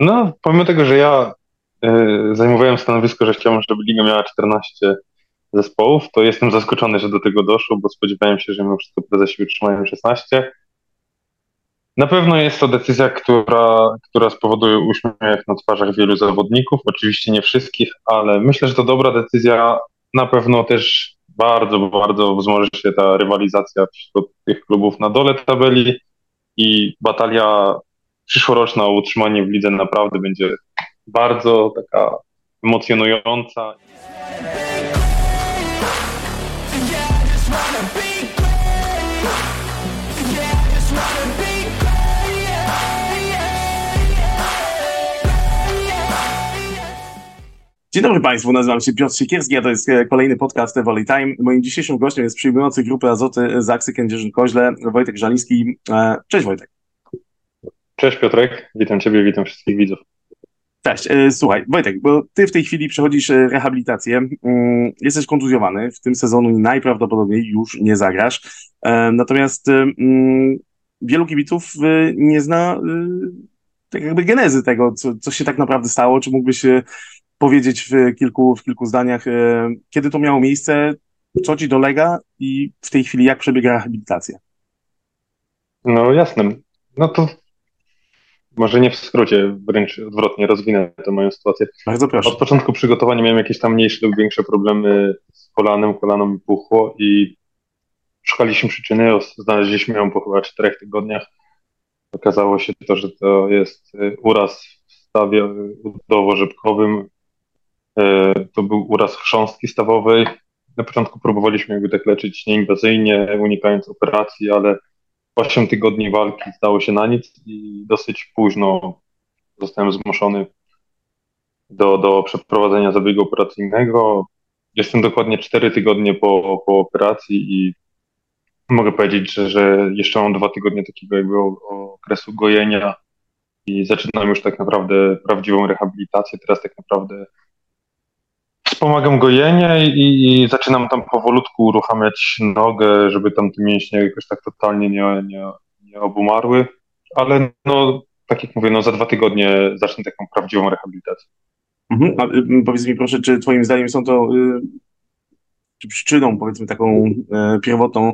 No, pomimo tego, że ja y, zajmowałem stanowisko, że chciałem, żeby liga miała 14 zespołów, to jestem zaskoczony, że do tego doszło, bo spodziewałem się, że mimo wszystko prezesi utrzymają 16. Na pewno jest to decyzja, która, która spowoduje uśmiech na twarzach wielu zawodników, oczywiście nie wszystkich, ale myślę, że to dobra decyzja. Na pewno też bardzo, bardzo wzmoży się ta rywalizacja wśród tych klubów na dole tabeli i batalia przyszłoroczna utrzymanie w lidze naprawdę będzie bardzo taka emocjonująca. Dzień dobry Państwu, nazywam się Piotr Siekierski, a to jest e, kolejny podcast Volley Time. Moim dzisiejszym gościem jest przyjmujący grupy Azoty Zaksy Kędzierzyn-Koźle, Wojtek Żaliński. E, cześć Wojtek. Cześć Piotrek, witam Ciebie, witam wszystkich widzów. Cześć, e, słuchaj Wojtek, bo Ty w tej chwili przechodzisz rehabilitację, mm, jesteś kontuzjowany, w tym sezonu najprawdopodobniej już nie zagrasz, natomiast mm, wielu kibiców nie zna tak jakby genezy tego, co, co się tak naprawdę stało, czy mógłbyś powiedzieć w kilku, w kilku zdaniach, e, kiedy to miało miejsce, co ci dolega i w tej chwili jak przebiega rehabilitacja? No jasne. No to może nie w skrócie, wręcz odwrotnie rozwinę tę moją sytuację. Bardzo proszę. Od początku przygotowania miałem jakieś tam mniejsze lub większe problemy z kolanem, kolano mi puchło i szukaliśmy przyczyny, znaleźliśmy ją po chyba czterech tygodniach. Okazało się to, że to jest e, uraz w stawie udowo-rzepkowym E, to był uraz chrząstki stawowej. Na początku próbowaliśmy jakby tak leczyć nieinwazyjnie, unikając operacji, ale 8 tygodni walki stało się na nic i dosyć późno zostałem zmuszony do, do przeprowadzenia zabiegu operacyjnego. Jestem dokładnie 4 tygodnie po, po operacji i mogę powiedzieć, że, że jeszcze mam dwa tygodnie takiego jakby okresu gojenia i zaczynam już tak naprawdę prawdziwą rehabilitację. Teraz tak naprawdę wspomagam gojenie i, i, zaczynam tam powolutku uruchamiać nogę, żeby tam te mięśnie jakoś tak totalnie nie, nie, nie obumarły, ale no, tak jak mówię, no za dwa tygodnie zacznę taką prawdziwą rehabilitację. Mhm. A, y, powiedz mi proszę, czy twoim zdaniem są to y, czy przyczyną, powiedzmy, taką y, pierwotną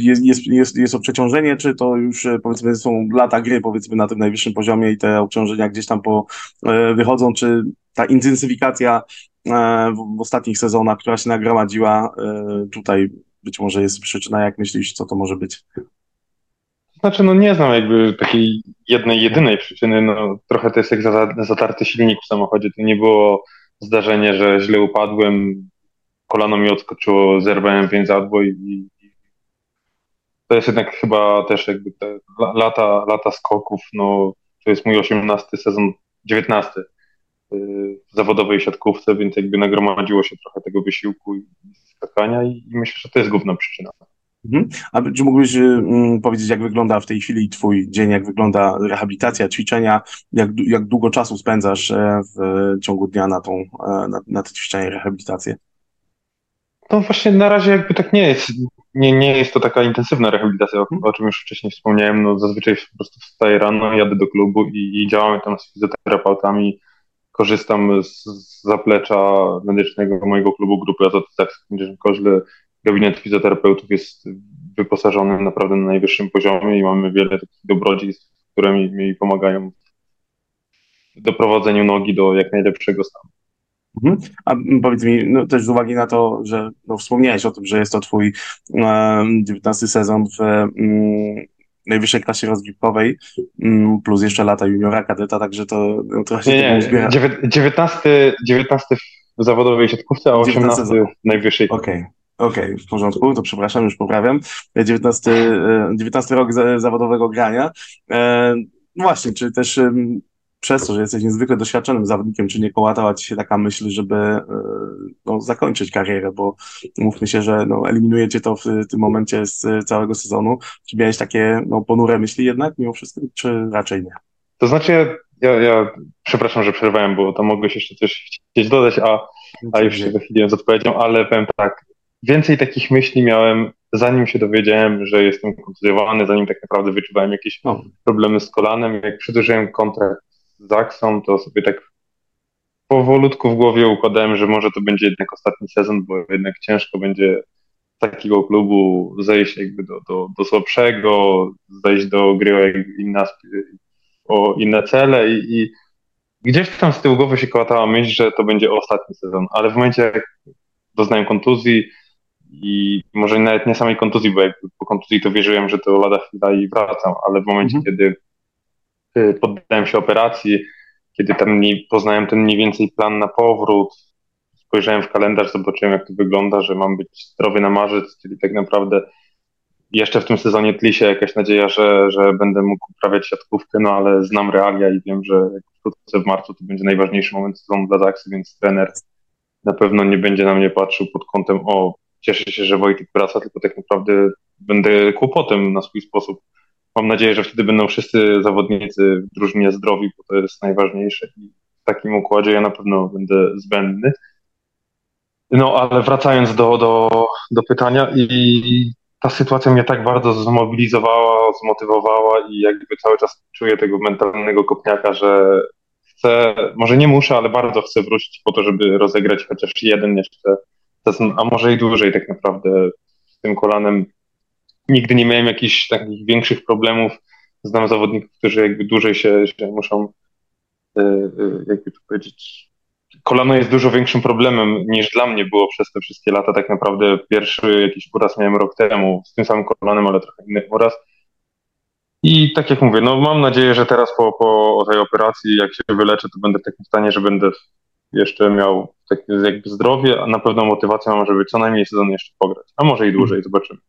jest, jest, jest, jest to przeciążenie, czy to już, y, powiedzmy, są lata gry, powiedzmy, na tym najwyższym poziomie i te obciążenia gdzieś tam po, y, wychodzą, czy ta intensyfikacja E, w ostatnich sezonach, która się nagromadziła. E, tutaj być może jest przyczyna, jak myślisz, co to może być? Znaczy, no nie znam jakby takiej jednej, jedynej przyczyny. No, trochę to jest jak zatarty silnik w samochodzie. To nie było zdarzenie, że źle upadłem, kolano mi odskoczyło, zerwałem więzadło i, i to jest jednak chyba też jakby te lata, lata skoków, no to jest mój 18 sezon, 19 w zawodowej siatkówce, więc jakby nagromadziło się trochę tego wysiłku i skakania i, myślę, że to jest główna przyczyna. Mhm. A czy mógłbyś mm, powiedzieć, jak wygląda w tej chwili Twój dzień, jak wygląda rehabilitacja, ćwiczenia, jak, jak długo czasu spędzasz e, w ciągu dnia na, tą, e, na, na te ćwiczenia i rehabilitację? No właśnie na razie jakby tak nie jest. Nie, nie jest to taka intensywna rehabilitacja, o, o czym już wcześniej wspomniałem. No zazwyczaj po prostu wstaję rano, jadę do klubu i, i działamy tam z fizjoterapeutami, korzystam z, zaplecza medycznego mojego klubu grupy Azoty Zakski Koźle. Gabinet fizjoterapeutów jest wyposażony naprawdę na najwyższym poziomie i mamy wiele takich dobrodziejstw, które mi, mi pomagają w doprowadzeniu nogi do jak najlepszego stanu. Mhm. A powiedz mi, no też z uwagi na to, że no, wspomniałeś o tym, że jest to twój e, 19 sezon w mm, najwyższej klasie rozgrywkowej, mm, plus jeszcze lata juniora, kadeta, także to no, trochę się nie, nie. zbiera. 19, 19 w zawodowej siatkówce, a 18 w najwyższej. Okej. Okay. Okej, okay, w porządku, to przepraszam, już poprawiam. 19, 19 rok zawodowego grania. E, właśnie, czy też przez to, że jesteś niezwykle doświadczonym zawodnikiem, czy nie kołatała ci się taka myśl, żeby e, no, zakończyć karierę, bo mówmy się, że no, eliminujecie to w tym momencie z całego sezonu. Czy miałeś takie no, ponure myśli jednak mimo wszystko, czy raczej nie? To znaczy, ja, ja przepraszam, że przerwałem, bo tam mogłeś jeszcze coś chcieć dodać, a, a już się wychyliłem z odpowiedzią, ale powiem tak, więcej takich myśli miałem zanim się dowiedziałem, że jestem kontuzjowany, zanim tak naprawdę wyczuwałem jakieś no. problemy z kolanem, jak przedłużyłem kontrakt Zaksą, to sobie tak powolutku w głowie układałem, że może to będzie jednak ostatni sezon, bo jednak ciężko będzie z takiego klubu zejść jakby do, do, do słabszego, zejść do gry o inne, o inne cele i, i gdzieś tam z tyłu głowy się kołatała myśl, że to będzie ostatni sezon, ale w momencie jak doznałem kontuzji i może nawet nie samej kontuzji, bo po kontuzji to wierzyłem, że to lada chwila i wracam, ale w momencie, mhm. kiedy y, poddałem się operacji, kiedy tam poznałem ten mniej więcej plan na powrót, spojrzałem w kalendarz, zobaczyłem jak to wygląda, że mam być zdrowy na marzec, czyli tak naprawdę jeszcze w tym sezonie tli się jakaś nadzieja, że, że będę mógł uprawiać siatkówkę, no ale znam realia i wiem, że wkrótce w marcu to będzie najważniejszy moment sezonu dla Zaksy, więc trener na pewno nie będzie na mnie patrzył pod kątem o, cieszę się, że Wojtek wraca, tylko tak naprawdę będę kłopotem na swój sposób. Mam nadzieję, że wtedy będą wszyscy zawodnicy w drużynie zdrowi, bo to jest najważniejsze i w takim układzie ja na pewno będę zbędny. No, ale wracając do, do, do pytania i ta sytuacja mnie tak bardzo zmobilizowała, zmotywowała i jakby cały czas czuję tego mentalnego kopniaka, że chcę, może nie muszę, ale bardzo chcę wrócić po to, żeby rozegrać chociaż jeden jeszcze a może i dłużej tak naprawdę z tym kolanem. Nigdy nie miałem jakichś takich większych problemów. Znam zawodników, którzy jakby dłużej się, się muszą, e, e, jakby to powiedzieć, kolano jest dużo większym problemem niż dla mnie było przez te wszystkie lata. Tak naprawdę pierwszy jakiś uraz miałem rok temu z tym samym kolanem, ale trochę inny uraz. I tak jak mówię, no mam nadzieję, że teraz po, po tej operacji, jak się wyleczę, to będę w takim stanie, że będę jeszcze miał takie jakby zdrowie, a na pewno motywację mam, żeby co najmniej sezon jeszcze pograć, a może i dłużej, zobaczymy.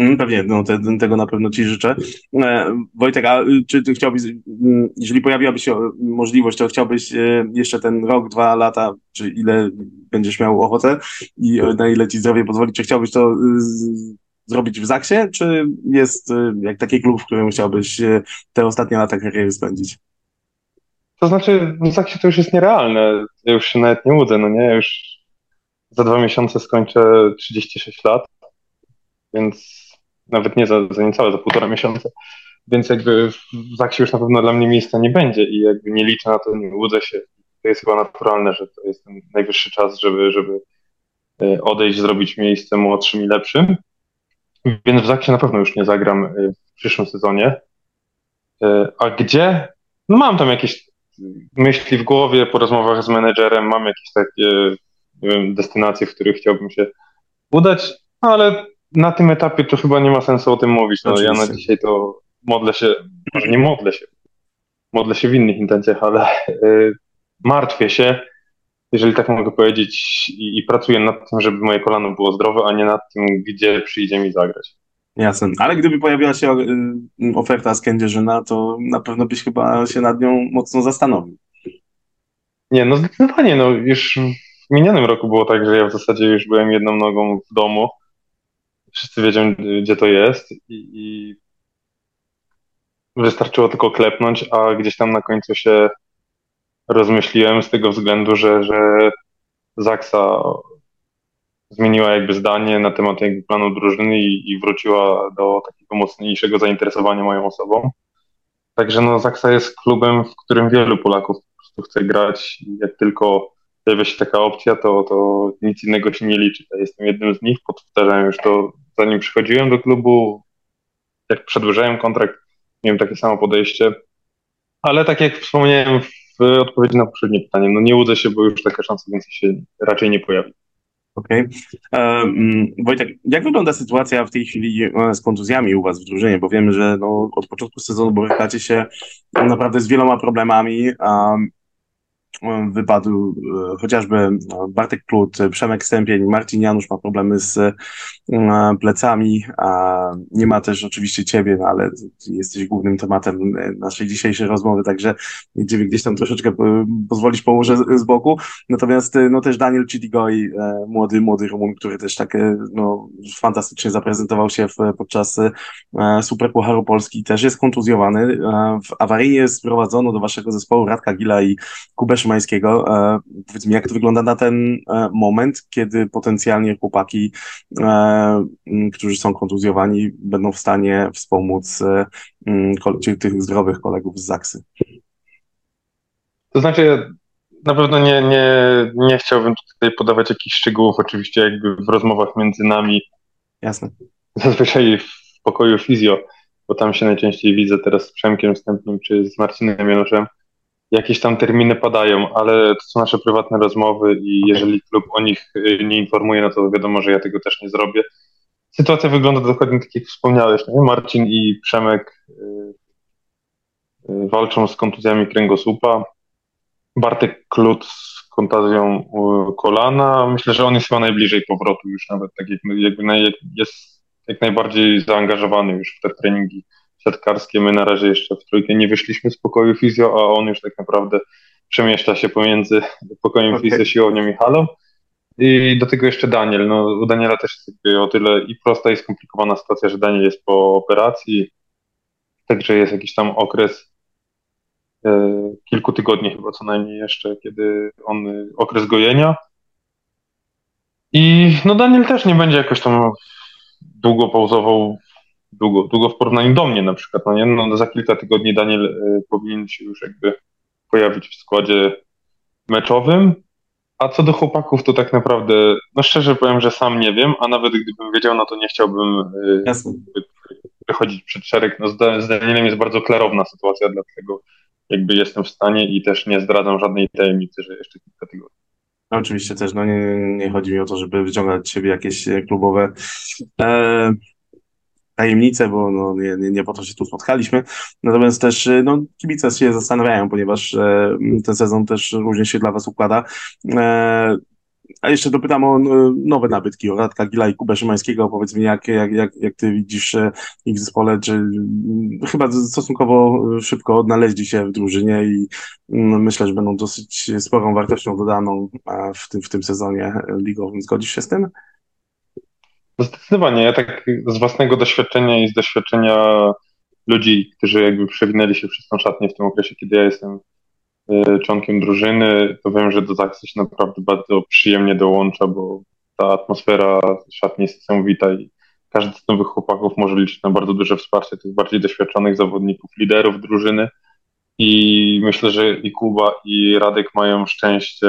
Mm, pewnie, no te, tego na pewno Ci życzę. E, Wojtek, a czy Ty chciałbyś, mm, jeżeli pojawiłaby się możliwość, to chciałbyś e, jeszcze ten rok, dwa lata, czy ile będziesz miał ochotę i na ile Ci zdrowie pozwoli, czy chciałbyś to zrobić w Zaksie, czy jest y, jak taki klub, w którym chciałbyś y, te ostatnie lata kariery spędzić? To znaczy, w Zaksie to już jest nierealne. Ja już się nawet nie łudzę, no nie? Ja już za dwa miesiące skończę 36 lat, więc nawet nie za, za niecałe, za półtora miesiąca. Więc jakby w Zaksie już na pewno dla mnie miejsca nie będzie i jakby nie liczę na to, nie łudzę się. To jest chyba naturalne, że to jest ten najwyższy czas, żeby, żeby y, odejść, zrobić miejsce młodszym i lepszym. Więc w Zaksie na pewno już nie zagram y, w przyszłym sezonie. Y, a gdzie? No mam tam jakieś myśli w głowie po rozmowach z menedżerem, mam jakieś takie wiem, destynacje, w których chciałbym się udać, ale na tym etapie to chyba nie ma sensu o tym mówić. No, ja na dzisiaj to modlę się, nie modlę się, modlę się w innych intencjach, ale y, martwię się, jeżeli tak mogę powiedzieć, i, i, pracuję nad tym, żeby moje kolano było zdrowe, a nie nad tym, gdzie przyjdzie mi zagrać. Jasne, ale gdyby pojawiła się y, oferta z Kędzierzyna, to na pewno byś chyba się nad nią mocno zastanowił. Nie, no zdecydowanie, no już w minionym roku było tak, że ja w zasadzie już byłem jedną nogą w domu. Wszyscy wiedzą, gdzie to jest i, i wystarczyło tylko klepnąć, a gdzieś tam na końcu się rozmyśliłem z tego względu, że, że Zaksa zmieniła jakby zdanie na temat jakby planu drużyny i, i wróciła do takiego mocniejszego zainteresowania moją osobą. Także no, Zaksa jest klubem, w którym wielu Polaków po prostu chce grać jak tylko pojawia się taka opcja, to, to nic innego się nie liczy. Ja jestem jednym z nich, powtarzałem już to zanim przychodziłem do klubu, jak przedłużałem kontrakt, miałem takie samo podejście. Ale tak jak wspomniałem w odpowiedzi na poprzednie pytanie, no nie łudzę się, bo już taka szansa więcej się raczej nie pojawi. Okej. Okay. Um, Wojtek, jak wygląda sytuacja w tej chwili e, z kontuzjami u Was w drużynie? Bo wiemy, że no, od początku sezonu borykacie się naprawdę z wieloma problemami. Wypadł e, chociażby e, Bartek Klut, Przemek Stępień, Marcin Janusz ma problemy z e, plecami, a nie ma też oczywiście ciebie, no ale jesteś głównym tematem naszej dzisiejszej rozmowy, także ciebie gdzieś tam troszeczkę pozwolić położę z boku. Natomiast no też Daniel Cidigoi, młody, młody Rumun, który też tak no, fantastycznie zaprezentował się w, podczas Super Pucharu Polski, też jest kontuzjowany. W awaryjnie sprowadzono do waszego zespołu Radka Gila i Kubę Szymańskiego. E, powiedz mi, jak to wygląda na ten e, moment, kiedy potencjalnie chłopaki, e, którzy są kontuzjowani, będą w stanie wspomóc tych zdrowych kolegów z Zaksy? To znaczy, na pewno nie, nie, nie chciałbym tutaj podawać jakichś szczegółów, oczywiście jakby w rozmowach między nami. Jasne. Zazwyczaj w pokoju fizjo, bo tam się najczęściej widzę teraz z Przemkiem Wstępnym czy z Marcinem Januszem. Jakieś tam terminy padają, ale to są nasze prywatne rozmowy i jeżeli klub o nich y, nie informuje, no to wiadomo, że ja tego też nie zrobię. Sytuacja wygląda dokładnie tak, jak wspomniałeś. Nie? Marcin i Przemek y, y, walczą z kontuzjami kręgosłupa. Bartek Klut z kontuzją kolana. Myślę, że on jest chyba najbliżej powrotu już nawet, tak jak, naj, jest jak najbardziej zaangażowany już w te treningi siatkarskie. My na razie jeszcze w trójkę nie wyszliśmy z pokoju fizjo, a on już tak naprawdę przemieszcza się pomiędzy pokojem okay. fizjo, siłownią i halą. I do tego jeszcze Daniel. No, u Daniela też jest o tyle i prosta i skomplikowana sytuacja, że Daniel jest po operacji, także jest jakiś tam okres e, kilku tygodni chyba co najmniej jeszcze, kiedy on, okres gojenia. I no Daniel też nie będzie jakoś tam długo pauzował, długo, długo w porównaniu do mnie na przykład, no nie? No, za kilka tygodni Daniel y, powinien się już jakby pojawić w składzie meczowym, a co do chłopaków, to tak naprawdę, no szczerze powiem, że sam nie wiem, a nawet gdybym wiedział, no to nie chciałbym y, Jasne. wychodzić przed szereg. No z Danielem jest bardzo klarowna sytuacja, dlatego jakby jestem w stanie i też nie zdradzam żadnej tajemnicy, że jeszcze kilka tygodni. No, oczywiście też, no nie, nie chodzi mi o to, żeby wyciągać z siebie jakieś klubowe e, tajemnice, bo no, nie, nie, nie po to się tu spotkaliśmy. Natomiast też no, kibice się zastanawiają, ponieważ e, ten sezon też różnie się dla Was układa. E, a jeszcze dopytam o nowe nabytki, o Radka Gila i Kubę Szymańskiego. Powiedz mi, jak, jak, jak, jak ty widzisz e, ich w zespole, czy chyba stosunkowo szybko odnaleźli się w drużynie i mm, myślę, że będą dosyć sporą wartością dodaną w tym, w tym sezonie ligowym. Zgodzisz się z tym? No zdecydowanie. Ja tak z własnego doświadczenia i z doświadczenia ludzi, którzy jakby przewinęli się przez tą szatnię w tym okresie, kiedy ja jestem e, członkiem drużyny, to wiem, że do Zaksy się naprawdę bardzo przyjemnie dołącza, bo ta atmosfera szatni jest niesamowita i każdy z nowych chłopaków może liczyć na bardzo duże wsparcie tych bardziej doświadczonych zawodników, liderów drużyny. I myślę, że i Kuba, i Radek mają szczęście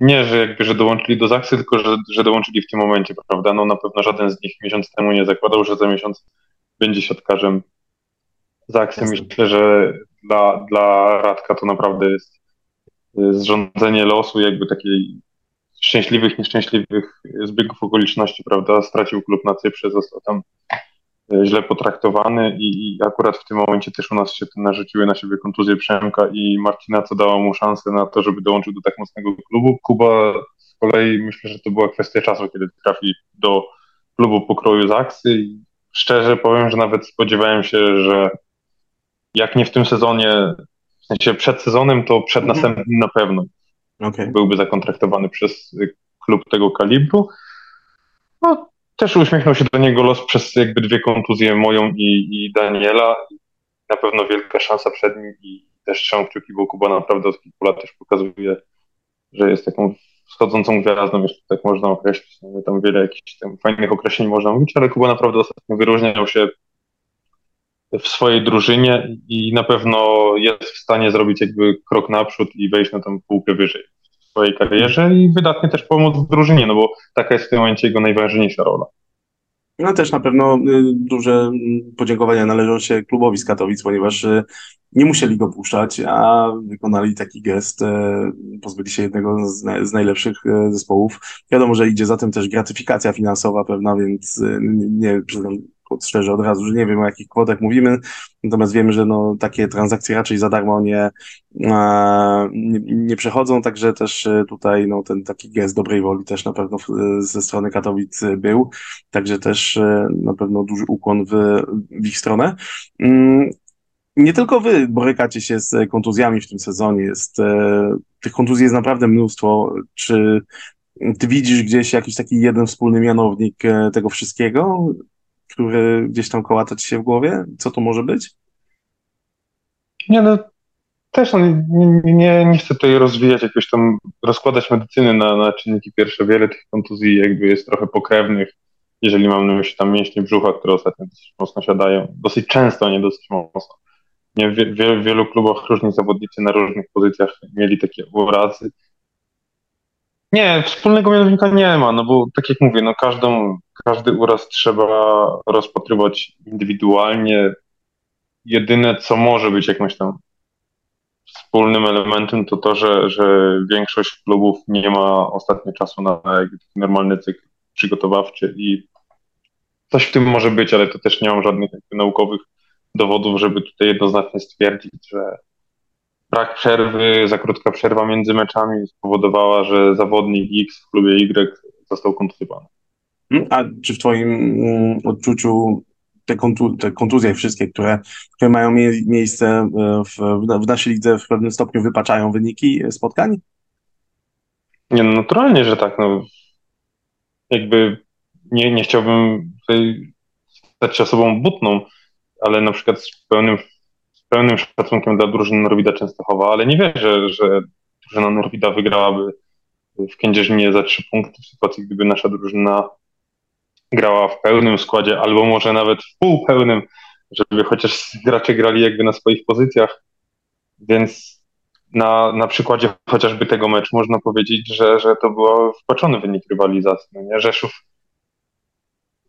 nie, że jakby, że dołączyli do Zaksy, tylko że, że dołączyli w tym momencie, prawda? No na pewno żaden z nich miesiąc temu nie zakładał, że za miesiąc będzie siatkarzem Zaksy. Myślę, że dla, dla Radka to naprawdę jest zrządzenie losu, jakby takiej szczęśliwych, nieszczęśliwych zbiegów okoliczności, prawda? Stracił klub na Cyprze, został tam źle potraktowany i, i, akurat w tym momencie też u nas się narzuciły na siebie kontuzje Przemka i Marcina, co dało mu szansę na to, żeby dołączył do tak mocnego klubu. Kuba z kolei myślę, że to była kwestia czasu, kiedy trafi do klubu pokroju Zaksy i szczerze powiem, że nawet spodziewałem się, że jak nie w tym sezonie, w sensie przed sezonem, to przed mhm. następnym na pewno okay. byłby zakontraktowany przez klub tego kalibru. No, też uśmiechnął się do niego los przez jakby dwie kontuzje moją i, i Daniela. Na pewno wielka szansa przed nim i też trzymam kciuki, bo Kuba naprawdę od kilku lat też pokazuje, że jest taką wschodzącą gwiazdą, jeśli tak można określić. No, tam wiele jakichś tam fajnych określeń można mówić, ale Kuba naprawdę ostatnio wyróżniał się w swojej drużynie i na pewno jest w stanie zrobić jakby krok naprzód i wejść na tą półkę wyżej swojej karierze i wydatnie też pomóc w drużynie, no bo taka jest w tym momencie jego najważniejsza rola. No też na pewno y, duże podziękowania należą się klubowi z Katowic, ponieważ y, nie musieli go puszczać, a wykonali taki gest, y, pozbyli się jednego z, z najlepszych zespołów. Wiadomo, że idzie za tym też gratyfikacja finansowa pewna, więc nie, szczerze od razu, że nie wiem o jakich kwotach mówimy, natomiast wiemy, że no, takie transakcje raczej za darmo nie, nie, nie przechodzą, także też e, tutaj no, ten taki gest dobrej woli też na pewno ze strony Katowic był, także też e, na pewno duży ukłon w, w ich stronę. Mm, nie tylko wy borykacie się z kontuzjami w tym sezonie, jest, e, tych kontuzji jest naprawdę mnóstwo. Czy ty widzisz gdzieś jakiś taki jeden wspólny mianownik tego wszystkiego? Który gdzieś tam kołata ci się w głowie? Co to może być? Nie, no też no, nie, nie, nie chcę tutaj rozwijać jakoś tam, rozkładać medycyny na, na czynniki pierwsze. Wiele tych kontuzji jakby jest trochę pokrewnych, jeżeli mam na myśli tam mięśnie brzucha, które ostatnio dosyć mocno siadają, dosyć często, nie dosyć mocno. nie, w, w wielu klubach różni zawodnicy na różnych pozycjach mieli takie urazy. Nie, wspólnego mianownika nie ma, no bo tak jak mówię, no każdą, każdy uraz trzeba rozpatrywać indywidualnie. Jedyne, co może być jakimś tam wspólnym elementem, to to, że, że większość klubów nie ma ostatnio czasu na normalny cykl przygotowawczy i coś w tym może być, ale to też nie mam żadnych naukowych dowodów, żeby tutaj jednoznacznie stwierdzić, że brak przerwy, za krótka przerwa między meczami spowodowała, że zawodnik X w klubie Y został kontuzjowany. Hmm? A czy w Twoim mm, odczuciu te, kontu te kontuzje wszystkie, które, które mają mie miejsce e, w, w naszej lidze w pewnym stopniu wypaczają wyniki spotkań? Nie, no naturalnie, że tak. No, jakby nie, nie chciałbym stać się osobą butną, ale na przykład z pełnym, pełnym szacunkiem dla drużyny Norwida Częstochowa, ale nie wierzę, że drużyna Norwida wygrałaby w Kędzierzynie za trzy punkty w sytuacji, gdyby nasza drużyna grała w pełnym składzie, albo może nawet w półpełnym, żeby chociaż gracze grali jakby na swoich pozycjach. Więc na, na przykładzie chociażby tego meczu można powiedzieć, że, że to był wpaczony wynik rywalizacji. No nie? Rzeszów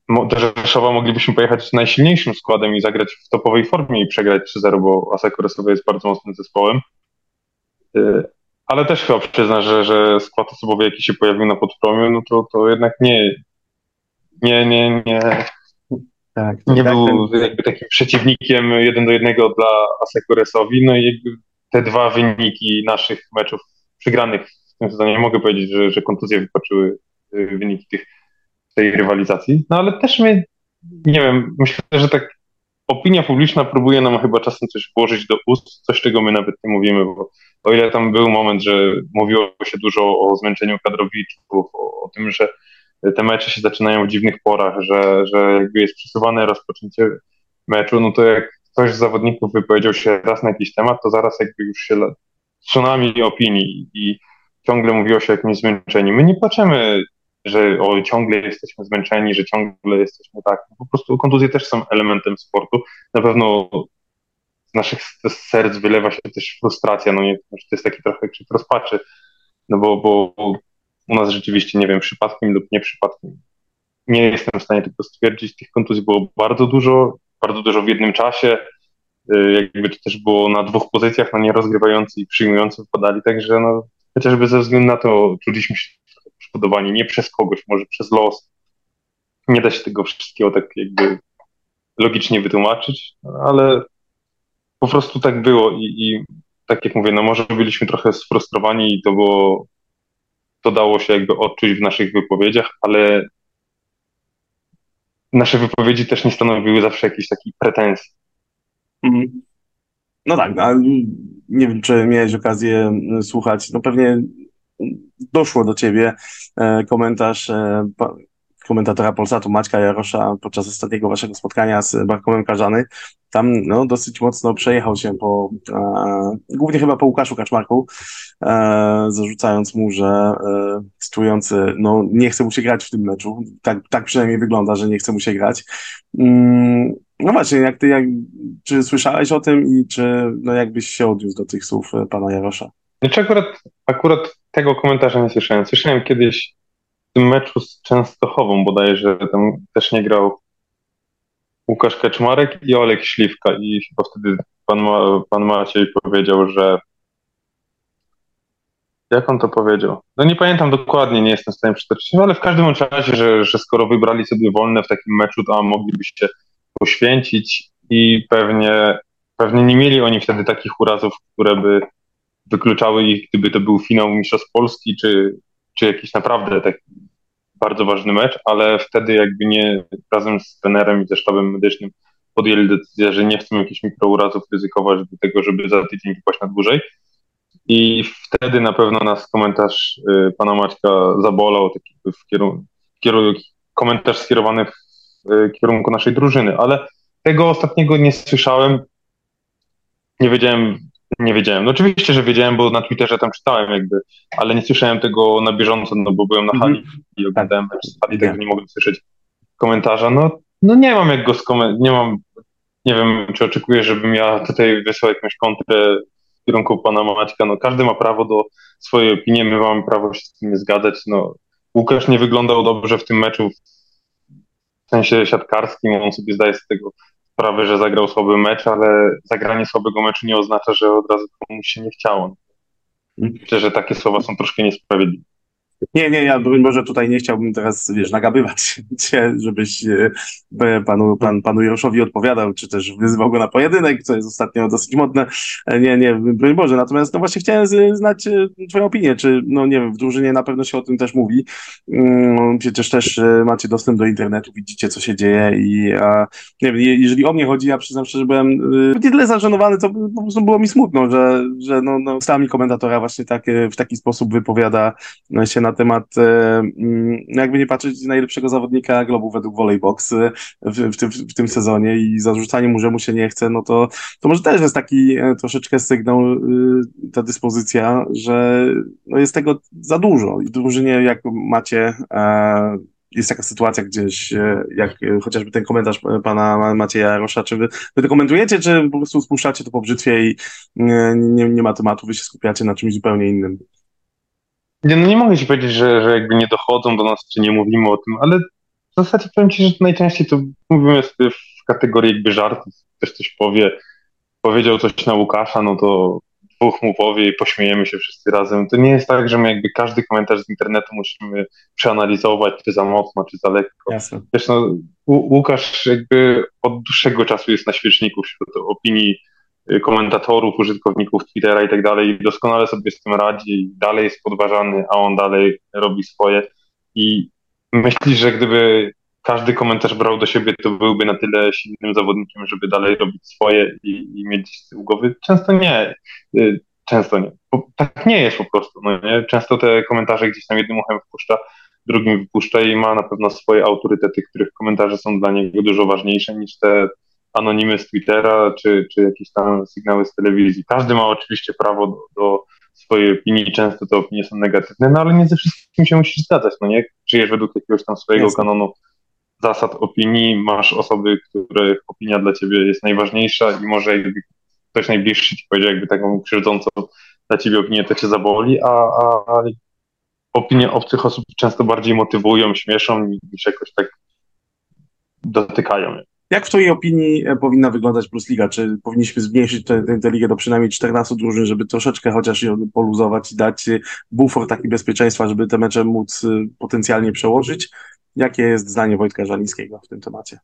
do Rzeszowa moglibyśmy pojechać z najsilniejszym składem i zagrać w topowej formie i przegrać 3-0, bo Aseko jest bardzo mocnym zespołem. Y, ale też chyba przyznać, że, że skład osobowy, jaki się pojawił na podpromiu, no to, to jednak nie, nie, nie, nie, tak, nie tak, był ten... jakby takim przeciwnikiem jeden do jednego dla Aseko Resowi. No i jakby te dwa wyniki naszych meczów przegranych w tym sezonie, mogę powiedzieć, że, że kontuzje wypaczyły y, wyniki tych tej rywalizacji. No ale też mnie, nie wiem, myślę, że tak opinia publiczna próbuje nam chyba czasem coś włożyć do ust, coś czego my nawet nie mówimy, bo o ile tam był moment, że mówiło się dużo o zmęczeniu kadrowiczów, o, o tym, że te mecze się zaczynają w dziwnych porach, że, że jakby jest przesuwane rozpoczęcie meczu, no to jak ktoś z zawodników wypowiedział się raz na jakiś temat, to zaraz jakby już się tsunami opinii i ciągle mówiło się o jakimś zmęczeniu. My nie płaczemy że o, ciągle jesteśmy zmęczeni, że ciągle jesteśmy tak. Po prostu kontuzje też są elementem sportu. Na pewno z naszych serc wylewa się też frustracja, no nie, to jest taki trochę krzyk rozpaczy, no bo, bo u nas rzeczywiście, nie wiem, przypadkiem lub nie przypadkiem, nie jestem w stanie tego stwierdzić, tych kontuzji było bardzo dużo, bardzo dużo w jednym czasie, y, jakby to też było na dwóch pozycjach, no nie rozgrywający i przyjmujący wpadali, także no chociażby ze względu na to czuliśmy się poszkodowani nie przez kogoś, może przez los. Nie da się tego wszystkiego tak jakby logicznie wytłumaczyć, ale po prostu tak było i, i tak jak mówię, no może byliśmy trochę sfrustrowani i to było, to dało się jakby odczuć w naszych wypowiedziach, ale nasze wypowiedzi też nie stanowiły zawsze jakiejś takiej pretensji. Mhm. No tak, no, nie wiem, czy miałeś okazję słuchać, no pewnie doszło do ciebie e, komentarz e, komentatora Polsatu Maćka Jarosza podczas ostatniego waszego spotkania z Barkomem Karzany. Tam no, dosyć mocno przejechał się po, e, głównie chyba po Łukaszu Kaczmarku, e, zarzucając mu, że e, cytujący, no nie chce mu się grać w tym meczu. Tak, tak przynajmniej wygląda, że nie chce mu się grać. Mm, no właśnie, jak ty, jak, czy słyszałeś o tym i czy no, jakbyś się odniósł do tych słów pana Jarosza? Znaczy akurat, akurat tego komentarza nie słyszałem. Słyszałem kiedyś w tym meczu z Częstochową bodajże, tam też nie grał Łukasz Kaczmarek i Olek Śliwka i chyba wtedy pan, Ma, pan Maciej powiedział, że jak on to powiedział? No nie pamiętam dokładnie, nie jestem w stanie przytoczyć, no ale w każdym razie, że, że skoro wybrali sobie wolne w takim meczu, to mogliby się poświęcić i pewnie, pewnie nie mieli oni wtedy takich urazów, które by wykluczały ich, gdyby to był finał Mistrzostw Polski, czy, czy jakiś naprawdę taki bardzo ważny mecz, ale wtedy jakby nie razem z trenerem i ze sztabem medycznym podjęli decyzję, że nie chcą jakichś mikrourazów ryzykować do tego, żeby za tydzień wypaść na dłużej. I wtedy na pewno nas komentarz y, pana Maćka zabolał, taki w kierunku, kierunku komentarz skierowany w y, kierunku naszej drużyny, ale tego ostatniego nie słyszałem. Nie wiedziałem, nie wiedziałem. No oczywiście, że wiedziałem, bo na Twitterze tam czytałem jakby, ale nie słyszałem tego na bieżąco, no bo byłem na hali mm -hmm. i oglądałem mecz z hali, także nie mogłem słyszeć komentarza. No, no nie mam jak go skomentować, nie mam nie wiem, czy oczekujesz, żebym ja tutaj wysłał jakąś kontrę w kierunku pana Maćka. No, każdy ma prawo do swojej opinii, my mamy prawo się z tym nie zgadzać. No, Łukasz nie wyglądał dobrze w tym meczu w sensie siatkarskim, on sobie zdaje z tego sprawę, że zagrał słaby mecz, ale zagranie słabego meczu nie oznacza, że od razu komuś się nie chciało. Myślę, że takie słowa są troszkę niesprawiedliwe. Nie, nie, ja broń Boże tutaj nie chciałbym teraz, wiesz, nagabywać cię, żebyś e, panu, pan, panu Jaroszowi odpowiadał, czy też wyzywał go na pojedynek, co jest ostatnio dosyć modne. E, nie, nie, broń Boże. Natomiast no właśnie chciałem znać e, twoją opinię, czy, no nie wiem, w drużynie na pewno się o tym też mówi. Mm, przecież też macie dostęp do internetu, widzicie, co się dzieje i a, nie wiem, jeżeli o mnie chodzi, ja przyznam szczerze, byłem nie tyle zażenowany, to po prostu było mi smutno, że, że no, no, stami komentatora właśnie tak, w taki sposób wypowiada się na temat, e, mm, jakby nie patrzeć, najlepszego zawodnika globu według Volleybox e, w, w, tym, w tym sezonie i zarzucanie mu, że mu się nie chce, no to, to może też jest taki e, troszeczkę sygnał, ta dyspozycja, że no jest tego za dużo. I drużynie, jak macie jest taka sytuacja gdzieś, jak chociażby ten komentarz pana Macieja Jarosza, czy wy, wy to komentujecie, czy po prostu spuszczacie to po brzytwie i nie, nie, nie ma tematu, wy się skupiacie na czymś zupełnie innym? Nie, no nie mogę ci powiedzieć, że, że jakby nie dochodzą do nas, czy nie mówimy o tym, ale w zasadzie powiem ci, że najczęściej to mówimy sobie w kategorii jakby żartów. Ktoś coś powie, powiedział coś na Łukasza, no to dwóch mu powie i pośmiejemy się wszyscy razem. To nie jest tak, że my jakby każdy komentarz z internetu musimy przeanalizować, czy za mocno, czy za lekko. Jasne. Wiesz, no, Łukasz jakby od dłuższego czasu jest na świeczniku wśród opinii komentatorów, użytkowników Twittera i tak dalej, doskonale sobie z tym radzi, dalej jest podważany, a on dalej robi swoje. I myślisz, że gdyby każdy komentarz brał do siebie, to byłby na tyle silnym zawodnikiem, żeby dalej robić swoje i, i mieć z tyłu głowy? Często nie. Y, często nie. Bo tak nie jest po prostu. No nie? Często te komentarze gdzieś tam jednym uchem wpuszcza, drugim wypuszcza i ma na pewno swoje autorytety, których komentarze są dla niego dużo ważniejsze niż te anonimy z Twittera, czy, czy jakieś tam sygnały z telewizji. Każdy ma oczywiście prawo do, do swojej opinii, często te opinie są negatywne, no ale nie ze wszystkim się musisz zgadzać, no nie? Żyjesz według jakiegoś tam swojego Jasne. kanonu zasad opinii, masz osoby, których opinia dla ciebie jest najważniejsza i może jakby ktoś najbliższy ci powiedział jakby taką krzywdzącą dla ciebie opinię, to cię zaboli, a, a, a opinie obcych osób często bardziej motywują, śmieszą niż jakoś tak dotykają. Jak w Twojej opinii e, powinna wyglądać Plus Liga? Czy powinniśmy zmniejszyć tę ligę do przynajmniej 14 drużyn, żeby troszeczkę chociaż ją poluzować i dać e, bufor taki bezpieczeństwa, żeby te mecze móc e, potencjalnie przełożyć? Jakie jest zdanie Wojtka Żalińskiego w tym temacie?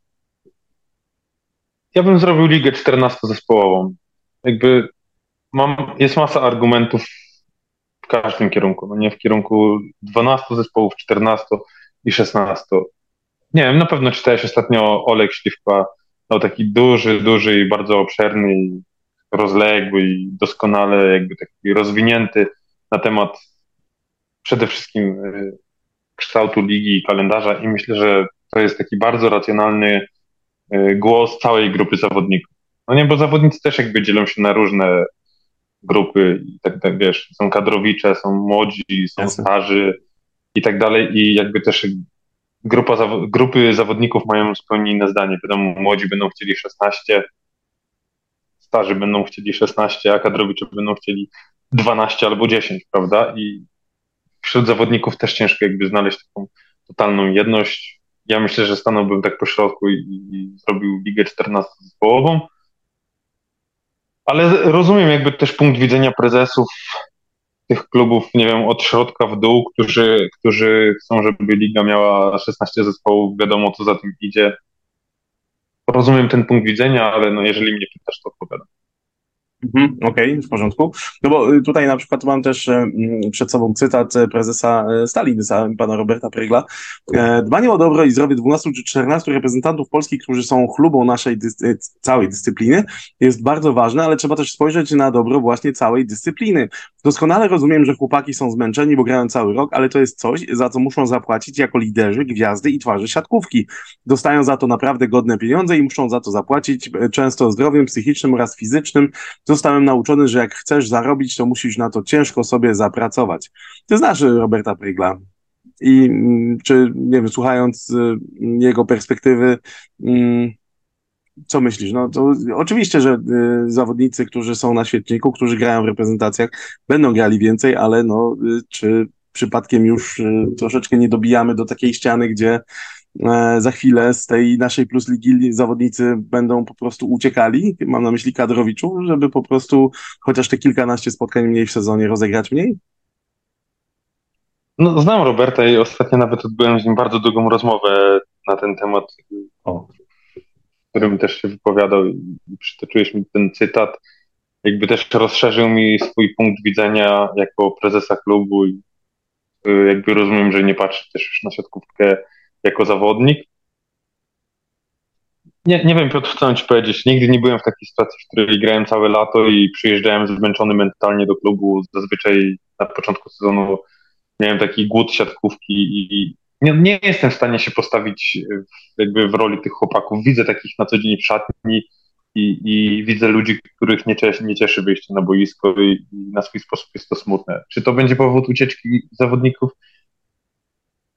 Ja bym zrobił ligę 14-zespołową. Jakby mam, jest masa argumentów w każdym kierunku. No nie w kierunku 12 zespołów, 14 i 16 nie wiem, na pewno czytałeś ostatnio Olek Śliwka, no taki duży, duży i bardzo obszerny i rozległy i doskonale jakby taki rozwinięty na temat przede wszystkim y, kształtu ligi i kalendarza. I myślę, że to jest taki bardzo racjonalny y, głos całej grupy zawodników. No nie, bo zawodnicy też jakby dzielą się na różne grupy i tak, tak wiesz, są kadrowicze, są młodzi, są starzy i tak dalej. I jakby też grupa, grupy zawodników mają zupełnie inne zdanie. Wiadomo, młodzi będą chcieli 16, starzy będą chcieli 16, a kadrowicze będą chcieli 12 albo 10, prawda? I wśród zawodników też ciężko jakby znaleźć taką totalną jedność. Ja myślę, że stanąłbym tak po środku i, i zrobił ligę 14-zespołową. Ale rozumiem jakby też punkt widzenia prezesów tych klubów, nie wiem, od środka w dół, którzy, którzy chcą, żeby liga miała 16 zespołów, wiadomo co za tym idzie. Rozumiem ten punkt widzenia, ale no jeżeli mnie pytasz, to odpowiadam. Mhm, Okej, okay, w porządku. No bo y, tutaj na przykład mam też e, przed sobą cytat e, prezesa e, Stalinysa, pana Roberta Prygla. Dbanie o dobro i zdrowie 12 czy 14 reprezentantów Polski, którzy są chlubą naszej dyscy całej dyscypliny, jest bardzo ważne, ale trzeba też spojrzeć na dobro właśnie całej dyscypliny. Doskonale rozumiem, że chłopaki są zmęczeni, bo grają cały rok, ale to jest coś, za co muszą zapłacić jako liderzy, gwiazdy i twarze siatkówki. Dostają za to naprawdę godne pieniądze i muszą za to zapłacić często zdrowiem psychicznym oraz fizycznym zostałem nauczony, że jak chcesz zarobić, to musisz na to ciężko sobie zapracować. Ty znasz Roberta Prygla. I mm, czy, nie wiem, słuchając y, jego perspektywy, mm, co myślisz? No to oczywiście, że y, zawodnicy, którzy są na świetniku, którzy grają w reprezentacjach, będą grali więcej, ale no, y, czy przypadkiem już troszeczkę nie dobijamy do takiej ściany, gdzie za chwilę z tej naszej plus ligi zawodnicy będą po prostu uciekali, mam na myśli kadrowiczu, żeby po prostu chociaż te kilkanaście spotkań mniej w sezonie rozegrać mniej? No, znam Roberta i ostatnio nawet odbyłem z nim bardzo długą rozmowę na ten temat, o, w którym też się wypowiadał i przytoczyłeś mi ten cytat. Jakby też rozszerzył mi swój punkt widzenia jako prezesa klubu i y, jakby rozumiem, że nie patrzy też już na siatkówkę jako zawodnik. Nie, nie wiem, Piotr, co ci powiedzieć. Nigdy nie byłem w takiej sytuacji, w której grałem całe lato i przyjeżdżałem zmęczony mentalnie do klubu. Zazwyczaj na początku sezonu miałem taki głód siatkówki i nie, nie jestem w stanie się postawić jakby w roli tych chłopaków. Widzę takich na co dzień w szatni i, i widzę ludzi, których nie cieszy, nie cieszy wyjście na boisko i, i na swój sposób jest to smutne. Czy to będzie powód ucieczki zawodników?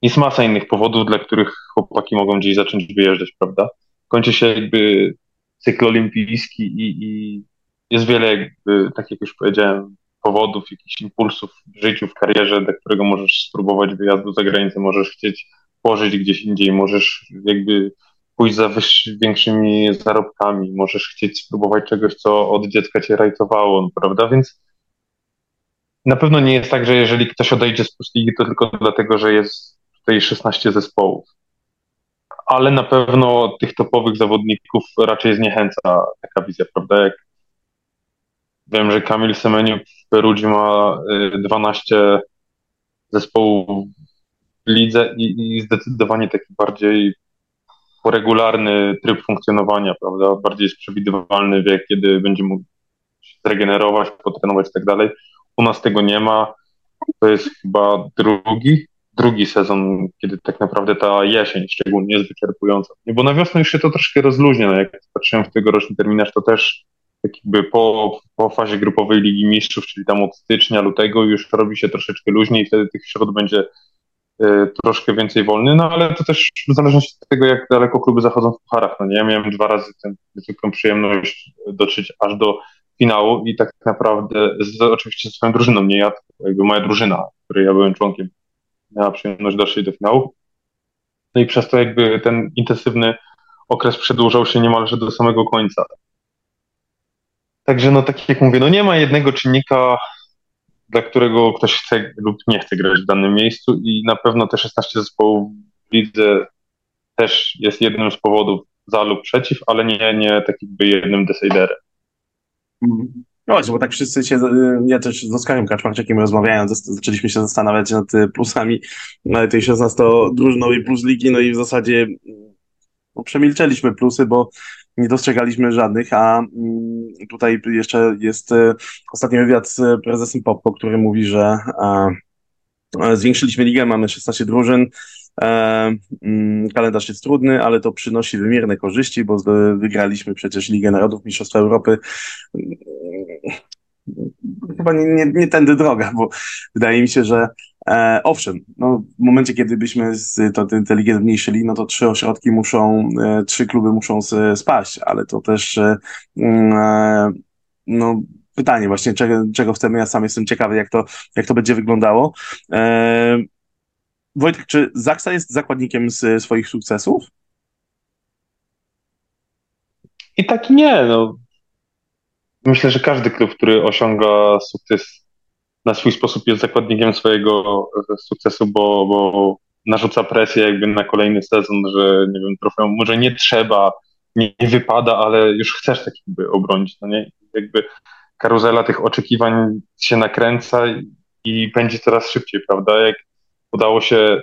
Jest masa innych powodów, dla których chłopaki mogą gdzieś zacząć wyjeżdżać, prawda? Kończy się jakby cykl olimpijski i, i jest wiele, jakby, tak jak już powiedziałem, powodów, jakichś impulsów w życiu, w karierze, dla którego możesz spróbować wyjazdu za granicę, możesz chcieć pożyć gdzieś indziej, możesz jakby pójść za większymi zarobkami, możesz chcieć spróbować czegoś, co od dziecka cię rajtowało, prawda? Więc na pewno nie jest tak, że jeżeli ktoś odejdzie z Plus Ligi, to tylko dlatego, że jest tutaj 16 zespołów. Ale na pewno tych topowych zawodników raczej zniechęca taka wizja, prawda? Jak wiem, że Kamil Semeniuk w Perudzi ma 12 y, zespołów w lidze i, i zdecydowanie taki bardziej regularny tryb funkcjonowania, prawda? Bardziej jest przewidywalny wiek, kiedy będzie mógł się zregenerować, potrenować i tak dalej. U nas tego nie ma. To jest chyba drugi, drugi sezon, kiedy tak naprawdę ta jesień szczególnie jest wyczerpująca. Bo na wiosnę już się to troszkę rozluźnia. No jak patrzyłem w tegoroczny terminarz, to też tak jakby po, po fazie grupowej Ligi Mistrzów, czyli tam od stycznia, lutego już robi się troszeczkę luźniej i wtedy tych środ będzie y, troszkę więcej wolny, no ale to też w zależności od tego, jak daleko kluby zachodzą w pucharach. No nie, ja miałem dwa razy tę niezwykłą przyjemność dotrzeć aż do finału i tak naprawdę z, oczywiście ze swoją drużyną, nie ja, jakby moja drużyna, której ja byłem członkiem, miała przyjemność dotrzeć do finału. No i przez to jakby ten intensywny okres przedłużał się niemalże do samego końca. Także no tak jak mówię, no nie ma jednego czynnika, dla którego ktoś chce lub nie chce grać w danym miejscu i na pewno te 16 zespołów w lidze też jest jednym z powodów za lub przeciw, ale nie, nie tak jakby jednym deciderem. No właśnie, bo tak wszyscy się, ja też z Oskarem Kaczmarczykiem rozmawiając, zaczęliśmy się zastanawiać nad plusami tej 16-drużynowej plus ligi, no i w zasadzie no, przemilczeliśmy plusy, bo nie dostrzegaliśmy żadnych, a mm, tutaj jeszcze jest e, ostatni wywiad z prezesem Popko, który mówi, że zwiększyliśmy ligę, mamy 16 drużyn, e, mm, kalendarz jest trudny, ale to przynosi wymierne korzyści, bo wygraliśmy przecież Ligę Narodów, Mistrzostwa Europy. Chyba nie, nie, nie tędy droga, bo wydaje mi się, że e, owszem, no, w momencie, kiedy byśmy z, to, tę ligę zmniejszyli, no to trzy ośrodki muszą, e, trzy kluby muszą spaść, ale to też e, mm, e, no, pytanie właśnie, czego, czego chcemy. Ja sam jestem ciekawy, jak to, jak to będzie wyglądało. E, Wojtek, czy Zaksa jest zakładnikiem z swoich sukcesów? I tak nie, no myślę, że każdy klub, który osiąga sukces na swój sposób jest zakładnikiem swojego sukcesu, bo, bo narzuca presję jakby na kolejny sezon, że nie wiem, trofeum może nie trzeba, nie, nie wypada, ale już chcesz tak jakby obronić, no nie? Jakby karuzela tych oczekiwań się nakręca i, pędzi coraz szybciej, prawda? Jak udało się,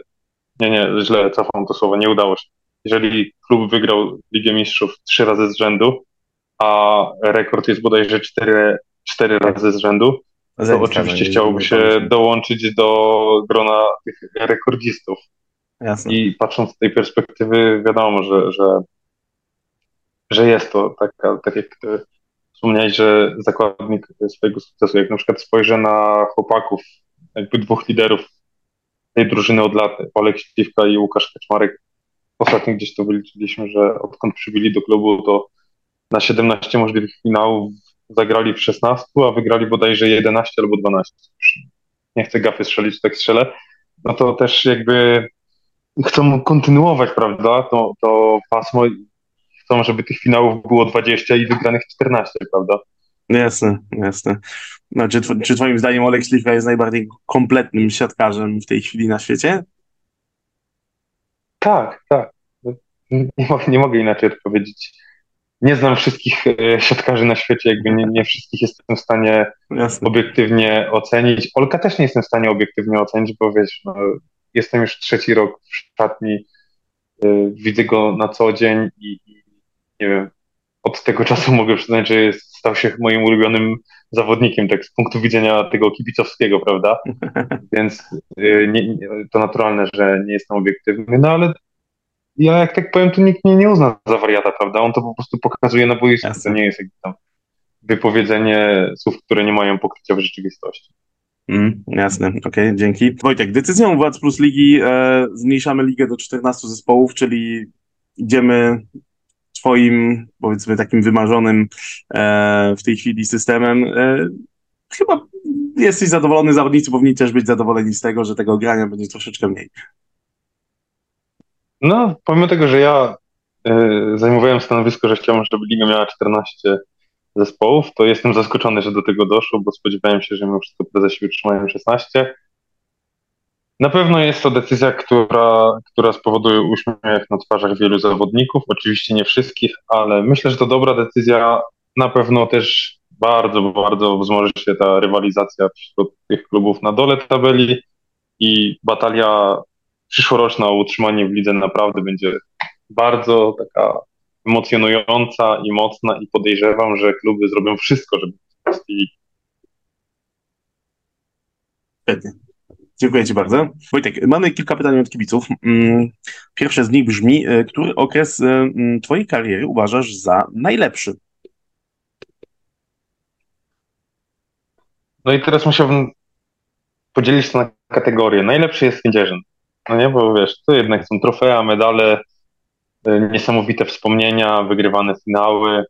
nie, nie, źle cofam to słowo, nie udało się. Jeżeli klub wygrał Ligę Mistrzów trzy razy z rzędu, a rekord jest bodajże cztery, cztery razy z rzędu, to oczywiście chciałoby się dołączyć do grona tych rekordzistów. Jasne. I patrząc z tej perspektywy, wiadomo, że, że, że jest to taka, tak jak ty wspomniałeś, że zakładnik swojego sukcesu. Jak na przykład spojrzę na chłopaków, jakby dwóch liderów tej drużyny od lat, Olek Śliwka i Łukasz Kaczmarek, ostatnio gdzieś to wyliczyliśmy, że odkąd przybili do klubu, to na 17 możliwych finałów zagrali w 16, a wygrali bodajże 11 albo 12. Nie chcę gafy strzelić, tak strzelę. No to też jakby chcą kontynuować, prawda, to, to pasmo chcą, żeby tych finałów było 20 i wygranych 14, prawda? Jasne, jasne. No, czy, czy twoim zdaniem Olek Śliwka jest najbardziej kompletnym siatkarzem w tej chwili na świecie? Tak, tak. Nie, mogę, nie mogę inaczej odpowiedzieć. Nie znam wszystkich e, siatkarzy na świecie, jakby nie, nie wszystkich jestem w stanie Jasne. obiektywnie ocenić. Olka też nie jestem w stanie obiektywnie ocenić, bo wiesz, no, jestem już trzeci rok w szatni, y, widzę go na co dzień i, i, nie wiem, od tego czasu mogę przyznać, że jest, stał się moim ulubionym zawodnikiem, tak z punktu widzenia tego kibicowskiego, prawda? Więc y, nie, to naturalne, że nie jestem obiektywny, no ale ja jak tak powiem, to nikt mnie nie uzna za wariata, prawda? On to po prostu pokazuje na boisku, to nie jest jakby tam wypowiedzenie słów, które nie mają pokrycia w rzeczywistości. Mm, jasne, okej, okay, dzięki. Wojtek, decyzją Władz Plus Ligi e, zmniejszamy ligę do 14 zespołów, czyli idziemy twoim, powiedzmy, takim wymarzonym e, w tej chwili systemem. E, chyba jesteś zadowolony, zawodnicy powinni też być zadowoleni z tego, że tego grania będzie troszeczkę mniej. No, pomimo tego, że ja e, zajmowałem stanowisko, że chciałem, żeby liga miała 14 zespołów, to jestem zaskoczony, że do tego doszło, bo spodziewałem się, że mimo wszystko prezesi utrzymają 16. Na pewno jest to decyzja, która, która spowoduje uśmiech na twarzach wielu zawodników, oczywiście nie wszystkich, ale myślę, że to dobra decyzja. Na pewno też bardzo, bardzo wzmoży się ta rywalizacja wśród tych klubów na dole tabeli i batalia przyszłoroczna o utrzymanie w lidze naprawdę będzie bardzo taka emocjonująca i mocna i podejrzewam, że kluby zrobią wszystko, żeby ligi. Dziękuję Ci bardzo. Wojtek, mamy kilka pytań od kibiców. Mm, pierwsze z nich brzmi, e, który okres e, mm, Twojej kariery uważasz za najlepszy? No i teraz musiałbym podzielić to na kategorie. Najlepszy jest Kędzierzyn. No nie, bo wiesz, to jednak są trofea, medale, e, niesamowite wspomnienia, wygrywane finały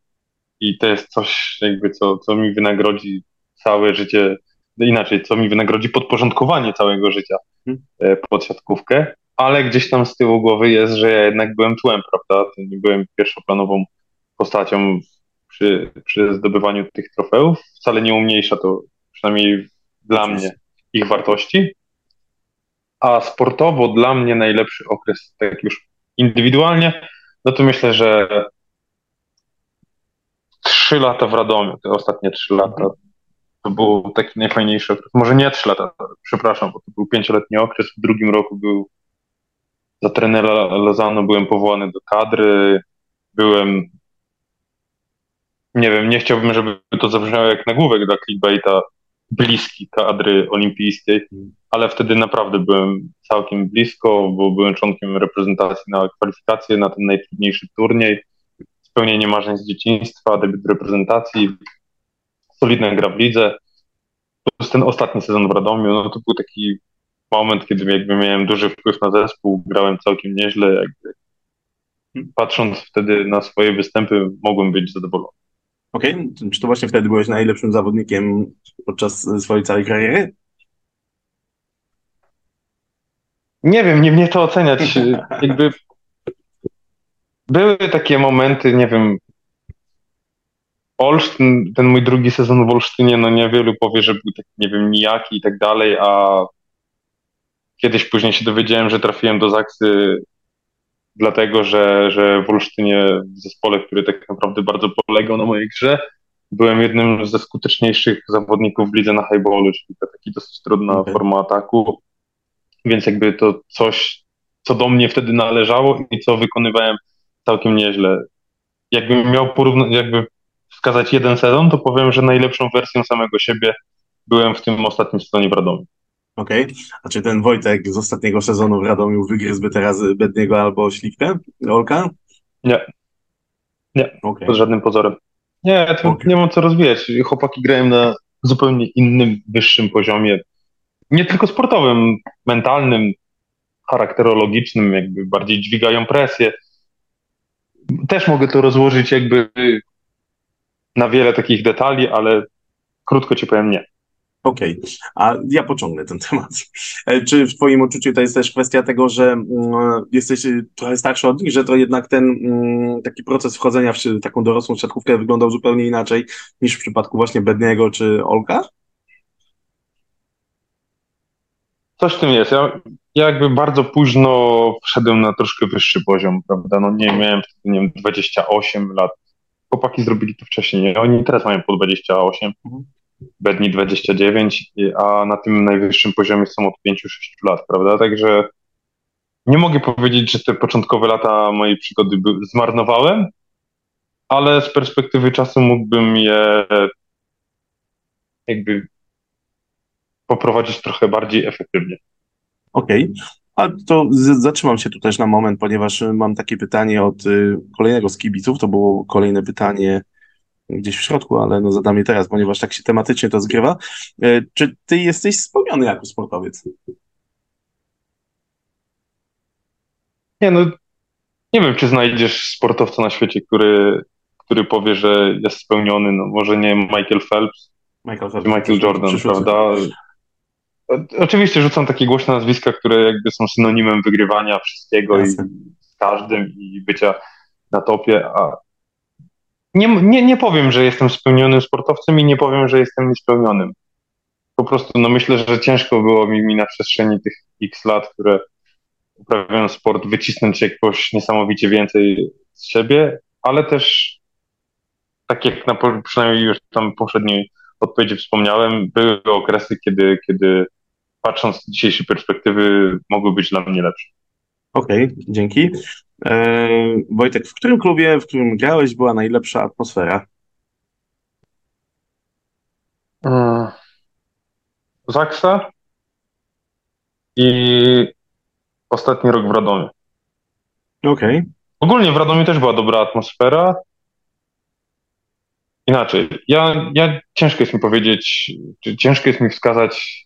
i to jest coś jakby, co, co mi wynagrodzi całe życie inaczej, co mi wynagrodzi podporządkowanie całego życia mhm. e, pod siatkówkę, ale gdzieś tam z tyłu głowy jest, że ja jednak byłem tłem, prawda? Nie byłem pierwszoplanową postacią przy, przy zdobywaniu tych trofeów. Wcale nie umniejsza to, przynajmniej dla mnie, ich wartości. A sportowo dla mnie najlepszy okres, tak już indywidualnie, no to myślę, że trzy lata w Radomiu, te ostatnie trzy lata, to był taki najfajniejszy okres. Może nie trzy lata, przepraszam, bo to był pięcioletni okres. W drugim roku był za trenera Lozano byłem powołany do kadry. Byłem, nie wiem, nie chciałbym, żeby to zabrzmiało jak nagłówek dla clickbaita, bliski kadry olimpijskiej, ale wtedy naprawdę byłem całkiem blisko, bo byłem członkiem reprezentacji na kwalifikacje na ten najtrudniejszy turniej. Spełnienie marzeń z dzieciństwa, debiut reprezentacji, solidna gra w lidze. Plus ten ostatni sezon w Radomiu, no to był taki moment, kiedy jakby miałem duży wpływ na zespół, grałem całkiem nieźle. Jakby. Patrząc wtedy na swoje występy, mogłem być zadowolony. Okej, okay. czy to właśnie wtedy byłeś najlepszym zawodnikiem podczas swojej całej kariery? Nie wiem, nie mnie to oceniać. Jakby były takie momenty, nie wiem, Olsztyn, ten mój drugi sezon w Olsztynie, no niewielu powie, że był tak, nie wiem, nijaki i tak dalej, a kiedyś później się dowiedziałem, że trafiłem do Zaksy dlatego, że, że w Olsztynie, w zespole, który tak naprawdę bardzo polegał na mojej grze, byłem jednym ze skuteczniejszych zawodników w lidze na highballu, czyli to taki dosyć trudna okay. forma ataku, więc jakby to coś, co do mnie wtedy należało i co wykonywałem całkiem nieźle. Jakbym miał porównać, jakby wskazać jeden sezon, to powiem, że najlepszą wersją samego siebie byłem w tym ostatnim sezonie w Radomiu. Okej. Okay. A czy ten Wojtek z ostatniego sezonu w Radomiu wygryzłby teraz Bedniego albo Śliwkę? Olka? Nie. Nie, okay. pod żadnym pozorem. Nie, to okay. nie mam co rozwijać. Chłopaki grają na zupełnie innym, wyższym poziomie. Nie tylko sportowym, mentalnym, charakterologicznym, jakby bardziej dźwigają presję. Też mogę to rozłożyć jakby na wiele takich detali, ale krótko ci powiem nie. Okej, okay. a ja pociągnę ten temat. E, czy w Twoim odczuciu to jest też kwestia tego, że mm, jesteś trochę starszy od nich, że to jednak ten mm, taki proces wchodzenia w taką dorosłą siatkówkę wyglądał zupełnie inaczej niż w przypadku właśnie Bedniego czy Olka? Coś w tym jest. Ja, ja jakby bardzo późno wszedłem na troszkę wyższy poziom, prawda? No nie miałem nie wiem, 28 lat. Chłopaki zrobili to wcześniej. Oni teraz mają po 28. Mhm. Bedni 29, a na tym najwyższym poziomie są od 5-6 lat, prawda? Także nie mogę powiedzieć, że te początkowe lata mojej przygody zmarnowałem, ale z perspektywy czasu mógłbym je jakby poprowadzić trochę bardziej efektywnie. Okej. Okay. A to zatrzymam się tu też na moment, ponieważ mam takie pytanie od y, kolejnego z kibiców. To było kolejne pytanie gdzieś w środku, ale no zadam je teraz, ponieważ tak się tematycznie to zgrywa. E, czy ty jesteś spełniony jako sportowiec? Nie, no nie wiem, czy znajdziesz sportowca na świecie, który, który powie, że jest spełniony. No może nie Michael Phelps, Michael, Phelps, Michael Jordan, prawda? Oczywiście rzucam takie głośne nazwiska, które jakby są synonimem wygrywania wszystkiego Jasne. i z każdym i bycia na topie, a nie, nie, nie powiem, że jestem spełnionym sportowcem i nie powiem, że jestem niespełnionym. Po prostu no myślę, że ciężko było mi, mi na przestrzeni tych x lat, które uprawiałem sport, wycisnąć jakoś niesamowicie więcej z siebie, ale też tak jak na przynajmniej już tam poprzedniej odpowiedzi wspomniałem, były okresy, kiedy, kiedy patrząc z dzisiejszej perspektywy mogły być dla mnie lepsze. Okej, okay, dzięki. E, Wojtek, w którym klubie, w którym grałeś, była najlepsza atmosfera? Hmm. Zaksa i ostatni rok w Radomiu. Okej. Okay. Ogólnie w Radomiu też była dobra atmosfera. Inaczej, ja, ja ciężko jest mi powiedzieć, czy ciężko jest mi wskazać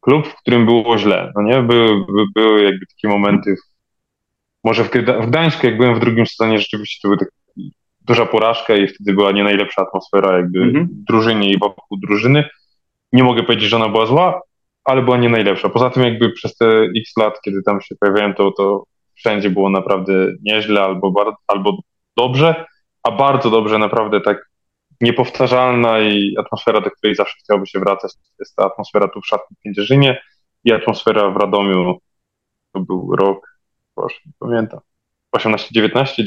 klub, w którym było źle. No nie? Były, były jakby takie momenty, może w, w Gdańsku, jak byłem w drugim sezonie, rzeczywiście to była taka duża porażka i wtedy była nie najlepsza atmosfera jakby mhm. w drużynie i wokół drużyny. Nie mogę powiedzieć, że ona była zła, ale była nie najlepsza. Poza tym jakby przez te x lat, kiedy tam się pojawiałem, to, to wszędzie było naprawdę nieźle albo, bardzo, albo dobrze, a bardzo dobrze naprawdę tak niepowtarzalna i atmosfera, do której zawsze chciałoby się wracać, jest ta atmosfera tu w Szatni Kędzierzynie i atmosfera w Radomiu. To był rok, proszę, nie pamiętam, 18-19,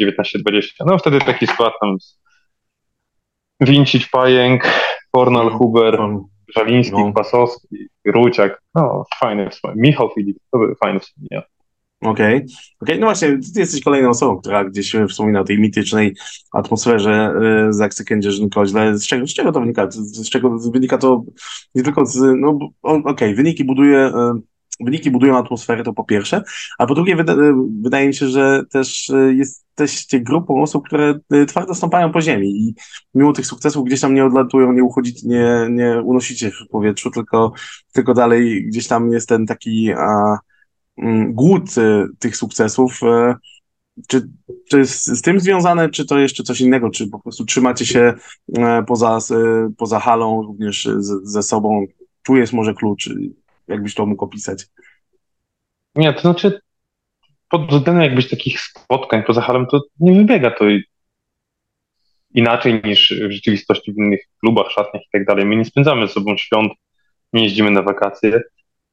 19-20. No wtedy taki skład tam z Wincić, Pajęk, Fornal, Huber, Żaliński, no. Pasowski, Ruciak, no fajne wspomnienia. Michał Filip, to były fajne wspomnienia. Okej, okay. okay. no właśnie, ty jesteś kolejną osobą, która gdzieś wspomina o tej mitycznej atmosferze y, Zaksy Kędzierzyn-Koźle. Z czego, z czego to wynika? Z czego wynika to nie tylko z, no okej, okay, wyniki buduje, y, wyniki budują atmosferę, to po pierwsze, a po drugie wyda, wydaje mi się, że też jesteście grupą osób, które twardo stąpają po ziemi i mimo tych sukcesów gdzieś tam nie odlatują, nie uchodzić, nie, nie unosicie w powietrzu, tylko, tylko dalej gdzieś tam jest ten taki a, głód e, tych sukcesów. E, czy to jest z tym związane, czy to jeszcze coś innego? Czy po prostu trzymacie się e, poza, poza halą również ze sobą? Czujesz może klucz? Jakbyś to mógł opisać? Nie, to znaczy pod względem jakbyś takich spotkań poza halą, to nie wybiega to inaczej niż w rzeczywistości w innych klubach, szatniach i tak dalej. My nie spędzamy ze sobą świąt, nie jeździmy na wakacje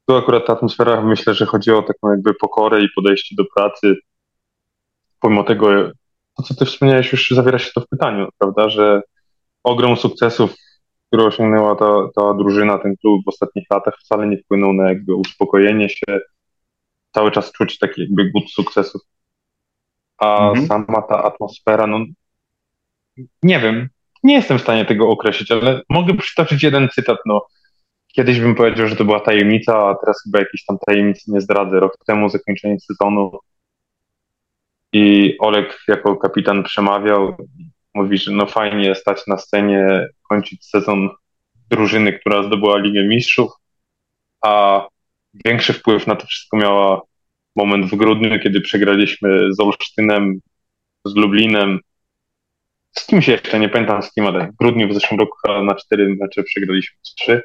tu akurat ta atmosfera, myślę, że chodzi o taką jakby pokorę i podejście do pracy. Pomimo tego, to co ty wspomniałeś, już zawiera się to w pytaniu, prawda, że ogrom sukcesów, które osiągnęła ta, ta drużyna, ten klub w ostatnich latach wcale nie wpłynął na jakby uspokojenie się, cały czas czuć taki jakby głód sukcesów. A mhm. sama ta atmosfera, no nie wiem, nie jestem w stanie tego określić, ale mogę przytoczyć jeden cytat, no Kiedyś bym powiedział, że to była tajemnica, a teraz chyba jakiejś tam tajemnicy nie zdradzę. Rok temu zakończenie sezonu i Olek jako kapitan przemawiał, mówi, że no fajnie stać na scenie, kończyć sezon drużyny, która zdobyła Ligę Mistrzów, a większy wpływ na to wszystko miała moment w grudniu, kiedy przegraliśmy z Olsztynem, z Lublinem, z kimś jeszcze, nie pamiętam z kim, ale w grudniu w zeszłym roku na cztery mecze przegraliśmy trzy.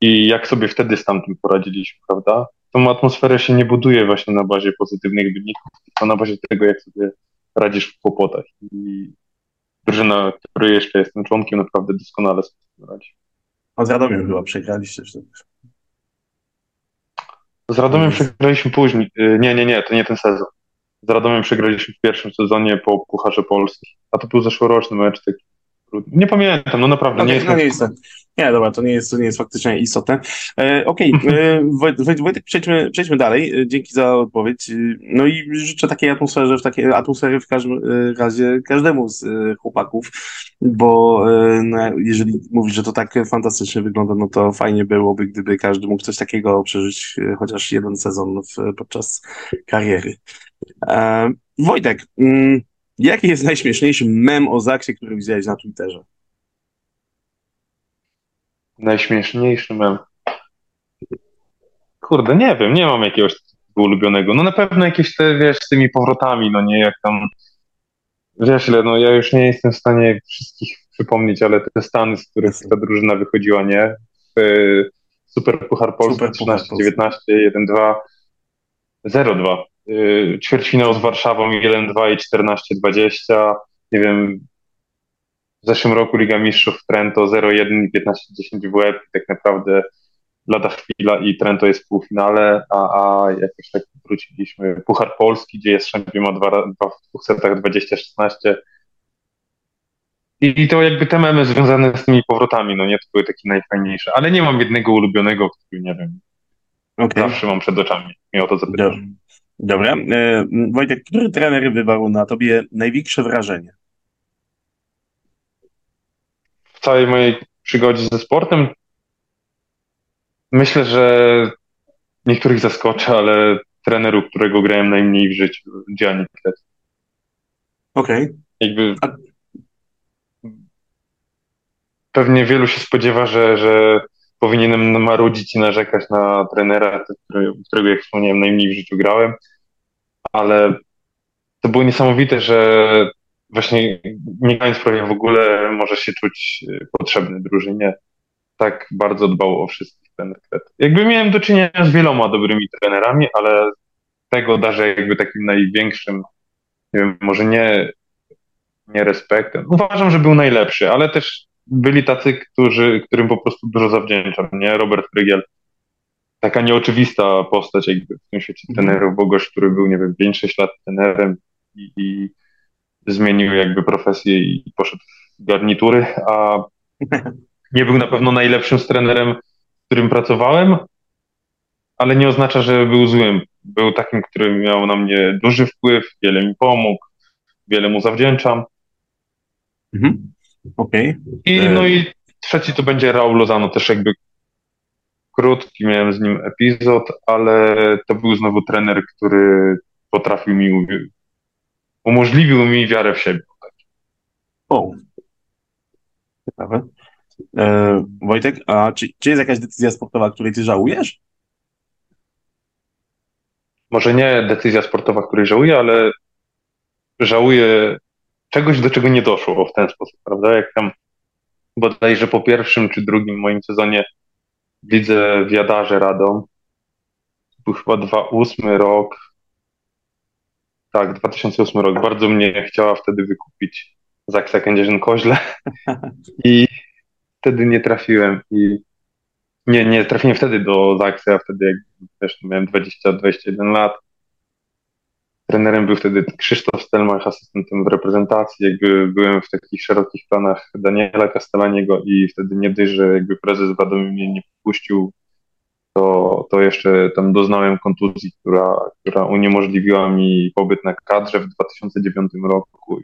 I jak sobie wtedy z tamtym poradziliśmy, prawda? Tą atmosferę się nie buduje właśnie na bazie pozytywnych wyników, tylko na bazie tego, jak sobie radzisz w kłopotach. I drużyna, której jeszcze jestem członkiem, naprawdę doskonale sobie radzi. A z Radomiem chyba przegraliście wtedy. Z Radomiem przegraliśmy później. Y, nie, nie, nie, to nie ten sezon. Z Radomiem przegraliśmy w pierwszym sezonie po Pucharze Polski. A to był zeszłoroczny mecz taki nie pamiętam, no naprawdę okay, nie jest. No nie, jest nie, dobra, to nie jest, to nie jest faktycznie istotne. E, Okej, okay. E, Wojtek, przejdźmy, przejdźmy dalej. E, dzięki za odpowiedź. E, no i życzę takiej atmosferze, w takiej atmosfery w każdym razie każdemu z chłopaków, bo no, jeżeli mówisz, że to tak fantastycznie wygląda, no to fajnie byłoby, gdyby każdy mógł coś takiego przeżyć chociaż jeden sezon w, podczas kariery. E, Wojtek, mm, Jaki jest najśmieszniejszy mem o Zaksie, który widziałeś na Twitterze? Najśmieszniejszy mem. Kurde, nie wiem, nie mam jakiegoś ulubionego. No na pewno jakieś te, wiesz, z tymi powrotami, no nie, jak tam, wiesz, ile, no ja już nie jestem w stanie wszystkich przypomnieć, ale te Stany, z których ta drużyna wychodziła, nie? Super Puchar Polski, 13-19, 1-2, 0-2. Y, ćwierćfinał z Warszawą 1-2 i 14-20. Nie wiem, w zeszłym roku Liga Mistrzów Trento 0-1 i 15-10 w łeb. I tak naprawdę lada chwila i Trento jest w półfinale, a, a jakoś tak wróciliśmy. Puchar Polski, gdzie jest ma dwa, dwa w dwóch setach 20-16. I, I to jakby te memy związane z tymi powrotami, no nie, to były takie najfajniejsze. Ale nie mam jednego ulubionego, który nie wiem, okay. zawsze mam przed oczami. O to zapytasz. Dobra. E, Wojtek, który trener wywarł na tobie największe wrażenie? W całej mojej przygodzie ze sportem myślę, że niektórych zaskoczę, ale treneru, którego grałem najmniej w życiu, Gianni Klet. Okej. Okay. Jakby A... pewnie wielu się spodziewa, że, że powinienem marudzić i narzekać na trenera, którego, jak wspomniałem, najmniej w życiu grałem, ale to było niesamowite, że właśnie nie grając prawie w ogóle może się czuć y, potrzebny drużynie. Tak bardzo dbał o wszystkich ten kret. Jakby miałem do czynienia z wieloma dobrymi trenerami, ale tego darzę jakby takim największym, nie wiem, może nie, nie respektem. Uważam, że był najlepszy, ale też byli tacy, którzy, którym po prostu dużo zawdzięczam, nie? Robert Frygiel. Taka nieoczywista postać jakby w tym świecie mhm. trenerów, bo gość, który był, nie wiem, 5-6 lat trenerem i, i, zmienił jakby profesję i poszedł w garnitury, a nie był na pewno najlepszym trenerem, z którym pracowałem, ale nie oznacza, że był złym. Był takim, który miał na mnie duży wpływ, wiele mi pomógł, wiele mu zawdzięczam. Mhm. Okej. Okay. I, e, no i trzeci to będzie Raul Lozano, też jakby krótki miałem z nim epizod, ale to był znowu trener, który potrafił mi, umożliwił mi wiarę w siebie. O, ciekawe. E, Wojtek, a czy, czy jest jakaś decyzja sportowa, której ty żałujesz? Może nie decyzja sportowa, której żałuję, ale żałuję czegoś, do czego nie doszło w ten sposób, prawda? Jak tam bodajże po pierwszym czy drugim moim sezonie w lidze w Jadarze Radą, był chyba 2008 rok, tak, 2008 rok, bardzo mnie chciała wtedy wykupić Zaksa Kędzierzyn-Koźle i wtedy nie trafiłem i nie, nie trafiłem wtedy do Zaksa, ja wtedy jak wiesz, miałem 20-21 lat, Trenerem był wtedy Krzysztof Stelmach, asystentem w reprezentacji. Jakby byłem w takich szerokich planach Daniela Castellaniego i wtedy nie dość, że jakby prezes Wadomy mnie nie puścił, to, to jeszcze tam doznałem kontuzji, która, która uniemożliwiła mi pobyt na kadrze w 2009 roku.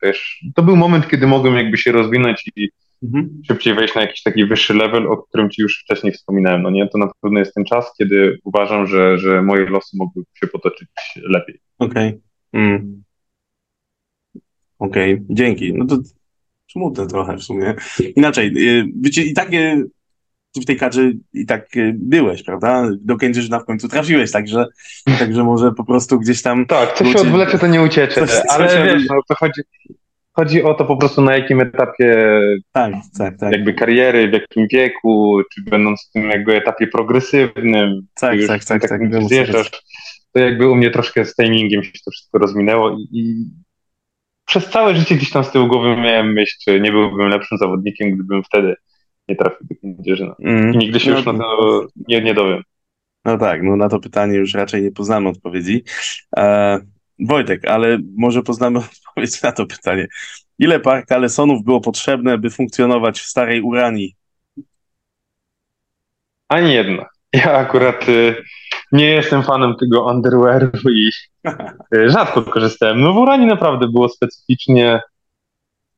Też, to był moment, kiedy mogłem jakby się rozwinąć i mhm. szybciej wejść na jakiś taki wyższy level, o którym ci już wcześniej wspominałem. No nie, to na pewno jest ten czas, kiedy uważam, że, że moje losy mogły się potoczyć lepiej. Okej. Okay. Mm. Okej, okay. dzięki. No to smutne trochę w sumie. Inaczej, y, wiecie, i tak w tej kadrze i tak y, byłeś, prawda? Do Kędzierzyna w końcu trafiłeś, także, także może po prostu gdzieś tam... Tak, coś się odwlecze, to nie uciecze, coś, ale coś wiesz, no to chodzi... chodzi o to po prostu na jakim etapie tak, tak, tak. jakby kariery, w jakim wieku, czy będąc w tym jakby etapie progresywnym, tak, już tak, tak, tak, tak, zjeżdżasz, to jakby u mnie troszkę z timingiem się to wszystko rozminęło i, i przez całe życie gdzieś tam z tyłu głowy miałem myśl, czy nie byłbym lepszym zawodnikiem, gdybym wtedy nie trafił do Kędzierzyna. Mm. I nigdy się no, już na to nie, nie dowiem. No tak, no na to pytanie już raczej nie poznamy odpowiedzi. E, Wojtek, ale może poznamy odpowiedź na to pytanie. Ile par kalesonów było potrzebne, by funkcjonować w starej Uranii? Ani jedna. Ja akurat y, nie jestem fanem tego underwearu i y, rzadko korzystałem. No w Uranii naprawdę było specyficznie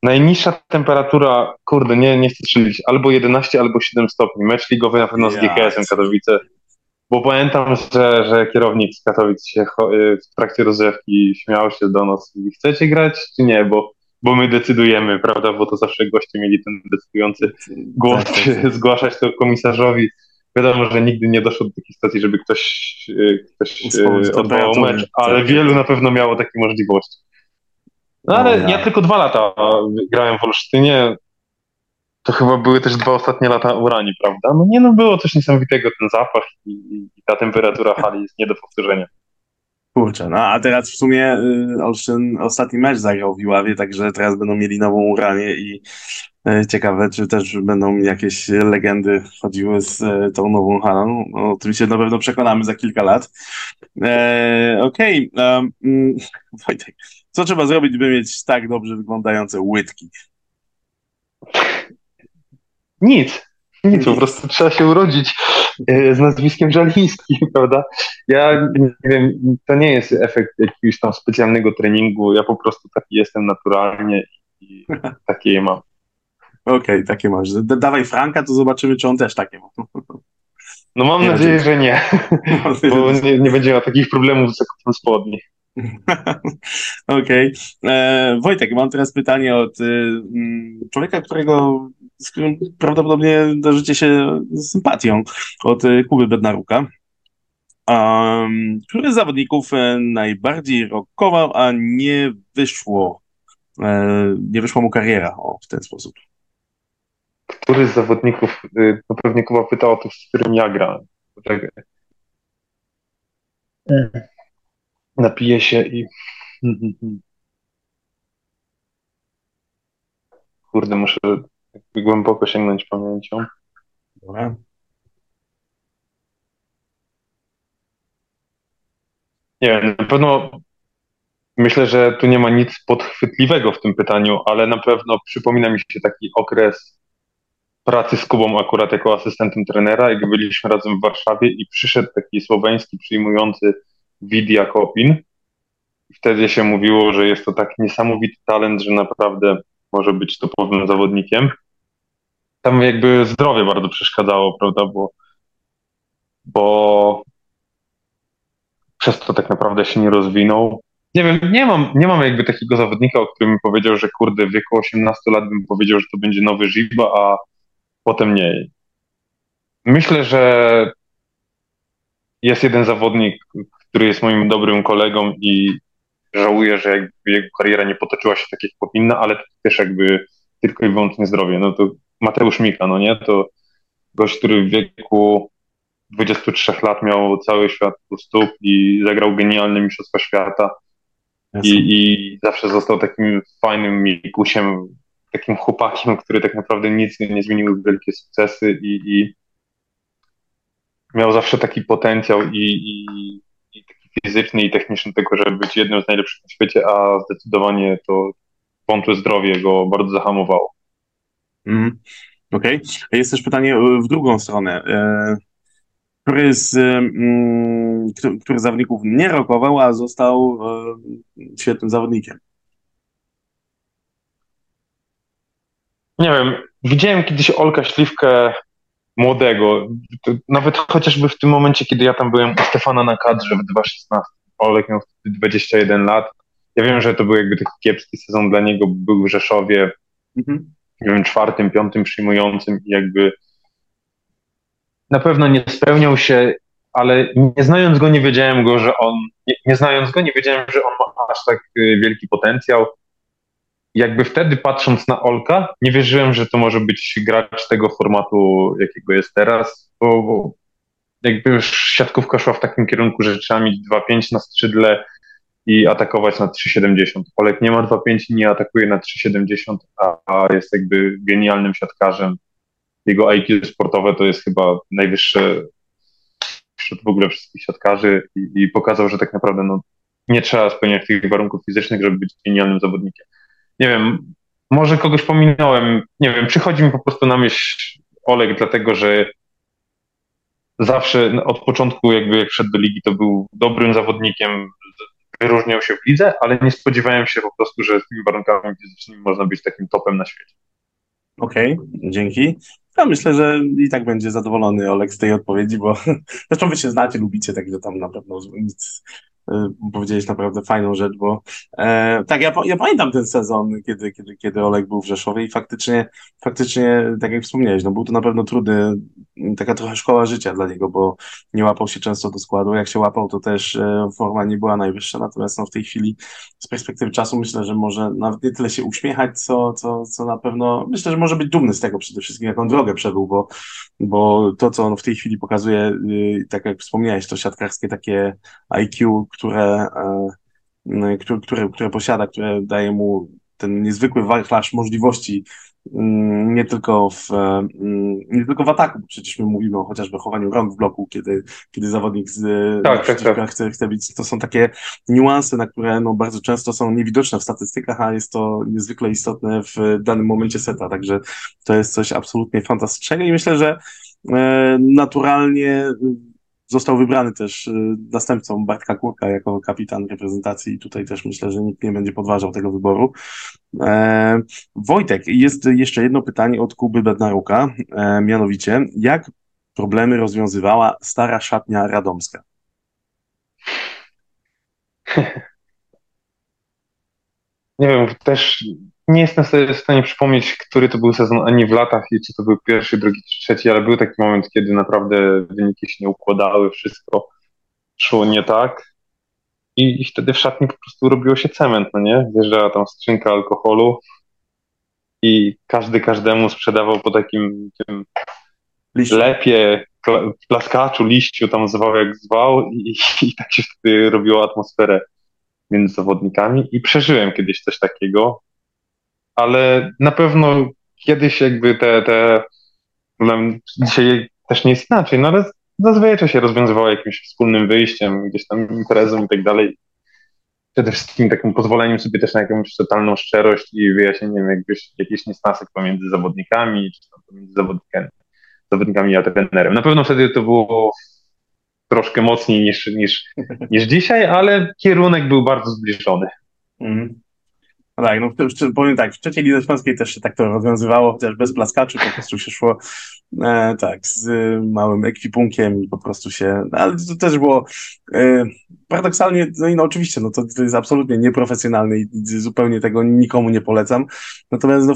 najniższa temperatura, kurde, nie, nie chcę strzelić, albo 11, albo 7 stopni. Mecz ligowy na pewno z GKS-em Katowice bo pamiętam, że, że kierownik z Katowic się y, w trakcie rozrzewki śmiał się do nas i chcecie grać czy nie, bo, bo my decydujemy, prawda, bo to zawsze goście mieli ten decydujący głos, tak, tak. zgłaszać to komisarzowi. Wiadomo, że nigdy nie doszło do takiej sytuacji, żeby ktoś, y, ktoś y, odwołał mecz, ale tak. wielu na pewno miało takie możliwości. No ale ja tylko dwa lata grałem w Olsztynie, to chyba były też dwa ostatnie lata Urani, prawda? No nie, no było coś niesamowitego, ten zapach i, i ta temperatura hali jest nie do powtórzenia. Kurczę, no a teraz w sumie y, Olsztyn ostatni mecz zagrał w Iławie, także teraz będą mieli nową Uranię i y, ciekawe, czy też będą jakieś legendy chodziły z y, tą nową halą. No, na pewno przekonamy za kilka lat. E, Okej, okay. um, Wojtek, co trzeba zrobić, by mieć tak dobrze wyglądające łydki? Nic. Nic, po prostu trzeba się urodzić e, z nazwiskiem Żaliński, prawda? Ja nie wiem, to nie jest efekt jakiegoś tam specjalnego treningu, ja po prostu taki jestem naturalnie i takie je mam. Okej, okay, takie masz. Dawaj Franka, to zobaczymy, czy on też takie ma. No mam nie nadzieję, że nie, bo nie, nie będzie miał takich problemów z zakupem spodni. Okej. Okay. E, Wojtek, mam teraz pytanie od y, człowieka, którego z którym prawdopodobnie darzycie się sympatią od e, Kuby Bednaruka. Um, który z zawodników e, najbardziej rokował, a nie wyszło, e, nie wyszła mu kariera o, w ten sposób? Który z zawodników, no pewnie Kuba pytał o to, z którym ja grałem. Poczekaj. Napiję się i... Kurde, muszę głęboko sięgnąć pamięcią. Dobra. Nie wiem, na pewno myślę, że tu nie ma nic podchwytliwego w tym pytaniu, ale na pewno przypomina mi się taki okres pracy z Kubą akurat jako asystentem trenera, jak byliśmy razem w Warszawie i przyszedł taki słoweński przyjmujący Widia Kopin. Wtedy się mówiło, że jest to tak niesamowity talent, że naprawdę może być topowym zawodnikiem tam jakby zdrowie bardzo przeszkadzało, prawda, bo, bo przez to tak naprawdę się nie rozwinął. Nie wiem, nie mam, nie mam jakby takiego zawodnika, o którym powiedział, że kurde, w wieku 18 lat bym powiedział, że to będzie nowy Żyba, a potem nie. Myślę, że jest jeden zawodnik, który jest moim dobrym kolegą i żałuję, że jakby jego kariera nie potoczyła się tak, jak powinna, ale to też jakby tylko i wyłącznie zdrowie. No to Mateusz Mika, no nie? To gość, który w wieku 23 lat miał cały świat u stóp i zagrał genialne Mistrzostwa Świata. I, I zawsze został takim fajnym mikusiem, takim chłopakiem, który tak naprawdę nic nie, zmienił wielkie sukcesy i, i miał zawsze taki potencjał i, i, fizyczny i techniczny tego, żeby być jednym z najlepszych na świecie, a zdecydowanie to wątłe zdrowie go bardzo zahamowało. Mm, Okej. Okay. Jest też pytanie e, w drugą stronę. E, który z, mm, który z zawodników nie rokował, a został e, świetnym zawodnikiem? Nie wiem. Widziałem kiedyś Olka Śliwkę młodego. Nawet chociażby w tym momencie, kiedy ja tam byłem u Stefana na kadrze w 2016. Olek miał wtedy 21 lat. Ja wiem, że to był jakby taki kiepski sezon dla niego, był w Rzeszowie. Mhm nie wiem, czwartym, piątym przyjmującym i jakby na pewno nie spełniał się, ale nie znając go, nie wiedziałem go, że on, nie, nie znając go, nie wiedziałem, że on ma aż tak y, wielki potencjał jakby wtedy patrząc na Olka, nie wierzyłem, że to może być gracz tego formatu, jakiego jest teraz, bo, jakby już siatkówka szła w takim kierunku, że trzeba mieć 2-5 na skrzydle i atakować na 3,70. Olek nie ma 2,5 i nie atakuje na 3,70, a, a jest jakby genialnym siatkarzem. Jego IQ sportowe to jest chyba najwyższe wśród w ogóle wszystkich siatkarzy i, i pokazał, że tak naprawdę no, nie trzeba spełniać tych warunków fizycznych, żeby być genialnym zawodnikiem. Nie wiem, może kogoś pominąłem, nie wiem, przychodzi mi po prostu na myśl Olek, dlatego że zawsze od początku jakby jak wszedł do ligi, to był dobrym zawodnikiem, wyróżniał się w lidze, ale nie spodziewałem się po prostu, że z tymi warunkami fizycznymi można być takim topem na świecie. Okej, okay, dzięki. Ja myślę, że i tak będzie zadowolony Olek z tej odpowiedzi, bo zresztą wy się znacie, lubicie, także tam na pewno nic powiedziałeś naprawdę fajną rzecz, bo e, tak, ja, ja pamiętam ten sezon, kiedy, kiedy, kiedy Olek był w Rzeszowie i faktycznie, faktycznie, tak jak wspomniałeś, no był to na pewno trudny, taka trochę szkoła życia dla niego, bo nie łapał się często do składu, jak się łapał, to też e, forma nie była najwyższa, natomiast no, w tej chwili z perspektywy czasu myślę, że może nawet nie tyle się uśmiechać, co, co, co na pewno, myślę, że może być dumny z tego przede wszystkim, jaką drogę przebył, bo, bo to, co on w tej chwili pokazuje, y, tak jak wspomniałeś, to siatkarskie takie IQ, które, e, które, które posiada, które daje mu ten niezwykły wachlarz możliwości nie tylko w, mm, nie tylko w ataku, przecież my mówimy o chociażby chowaniu rąk w bloku, kiedy, kiedy zawodnik z, tak, tak, tak. Chce, chce być. To są takie niuanse, na które no, bardzo często są niewidoczne w statystykach, a jest to niezwykle istotne w danym momencie seta, także to jest coś absolutnie fantastycznego i myślę, że e, naturalnie Został wybrany też y, następcą Bartka Kurka jako kapitan reprezentacji i tutaj też myślę, że nikt nie będzie podważał tego wyboru. E, Wojtek, jest jeszcze jedno pytanie od Kuby Bednaruka, e, mianowicie jak problemy rozwiązywała stara szatnia radomska? Nie wiem, też nie jestem sobie w stanie przypomnieć, który to był sezon ani w latach i czy to był pierwszy, drugi czy trzeci, ale był taki moment, kiedy naprawdę wyniki się nie układały, wszystko szło nie tak. I, i wtedy w szatni po prostu robiło się cement, no nie? Wjeżdżała tam skrzynka alkoholu i każdy każdemu sprzedawał po takim tym lepie, plaskaczu, liściu, tam zwał jak zwał i, i tak się wtedy robiło atmosferę między zawodnikami i przeżyłem kiedyś coś takiego ale na pewno kiedyś jakby te, te problem, dzisiaj też nie jest inaczej, no ale zazwyczaj się rozwiązywało jakimś wspólnym wyjściem, gdzieś tam imprezą i tak dalej. Przede wszystkim takim pozwoleniem sobie też na jakąś totalną szczerość i wyjaśnieniem jakbyś, jakichś niesnasek pomiędzy zawodnikami, czy tam pomiędzy zawodnikami, zawodnikami a trenerem. Na pewno wtedy to było troszkę mocniej niż, niż, niż dzisiaj, ale kierunek był bardzo zbliżony. Mm. No tak, no powiem tak, w trzeciej lidze śląskiej też się tak to rozwiązywało, chociaż bez plaskaczy po prostu się szło e, tak, z małym ekwipunkiem i po prostu się, no, ale to też było e, paradoksalnie, no i no oczywiście, no to, to jest absolutnie nieprofesjonalne i zupełnie tego nikomu nie polecam, natomiast no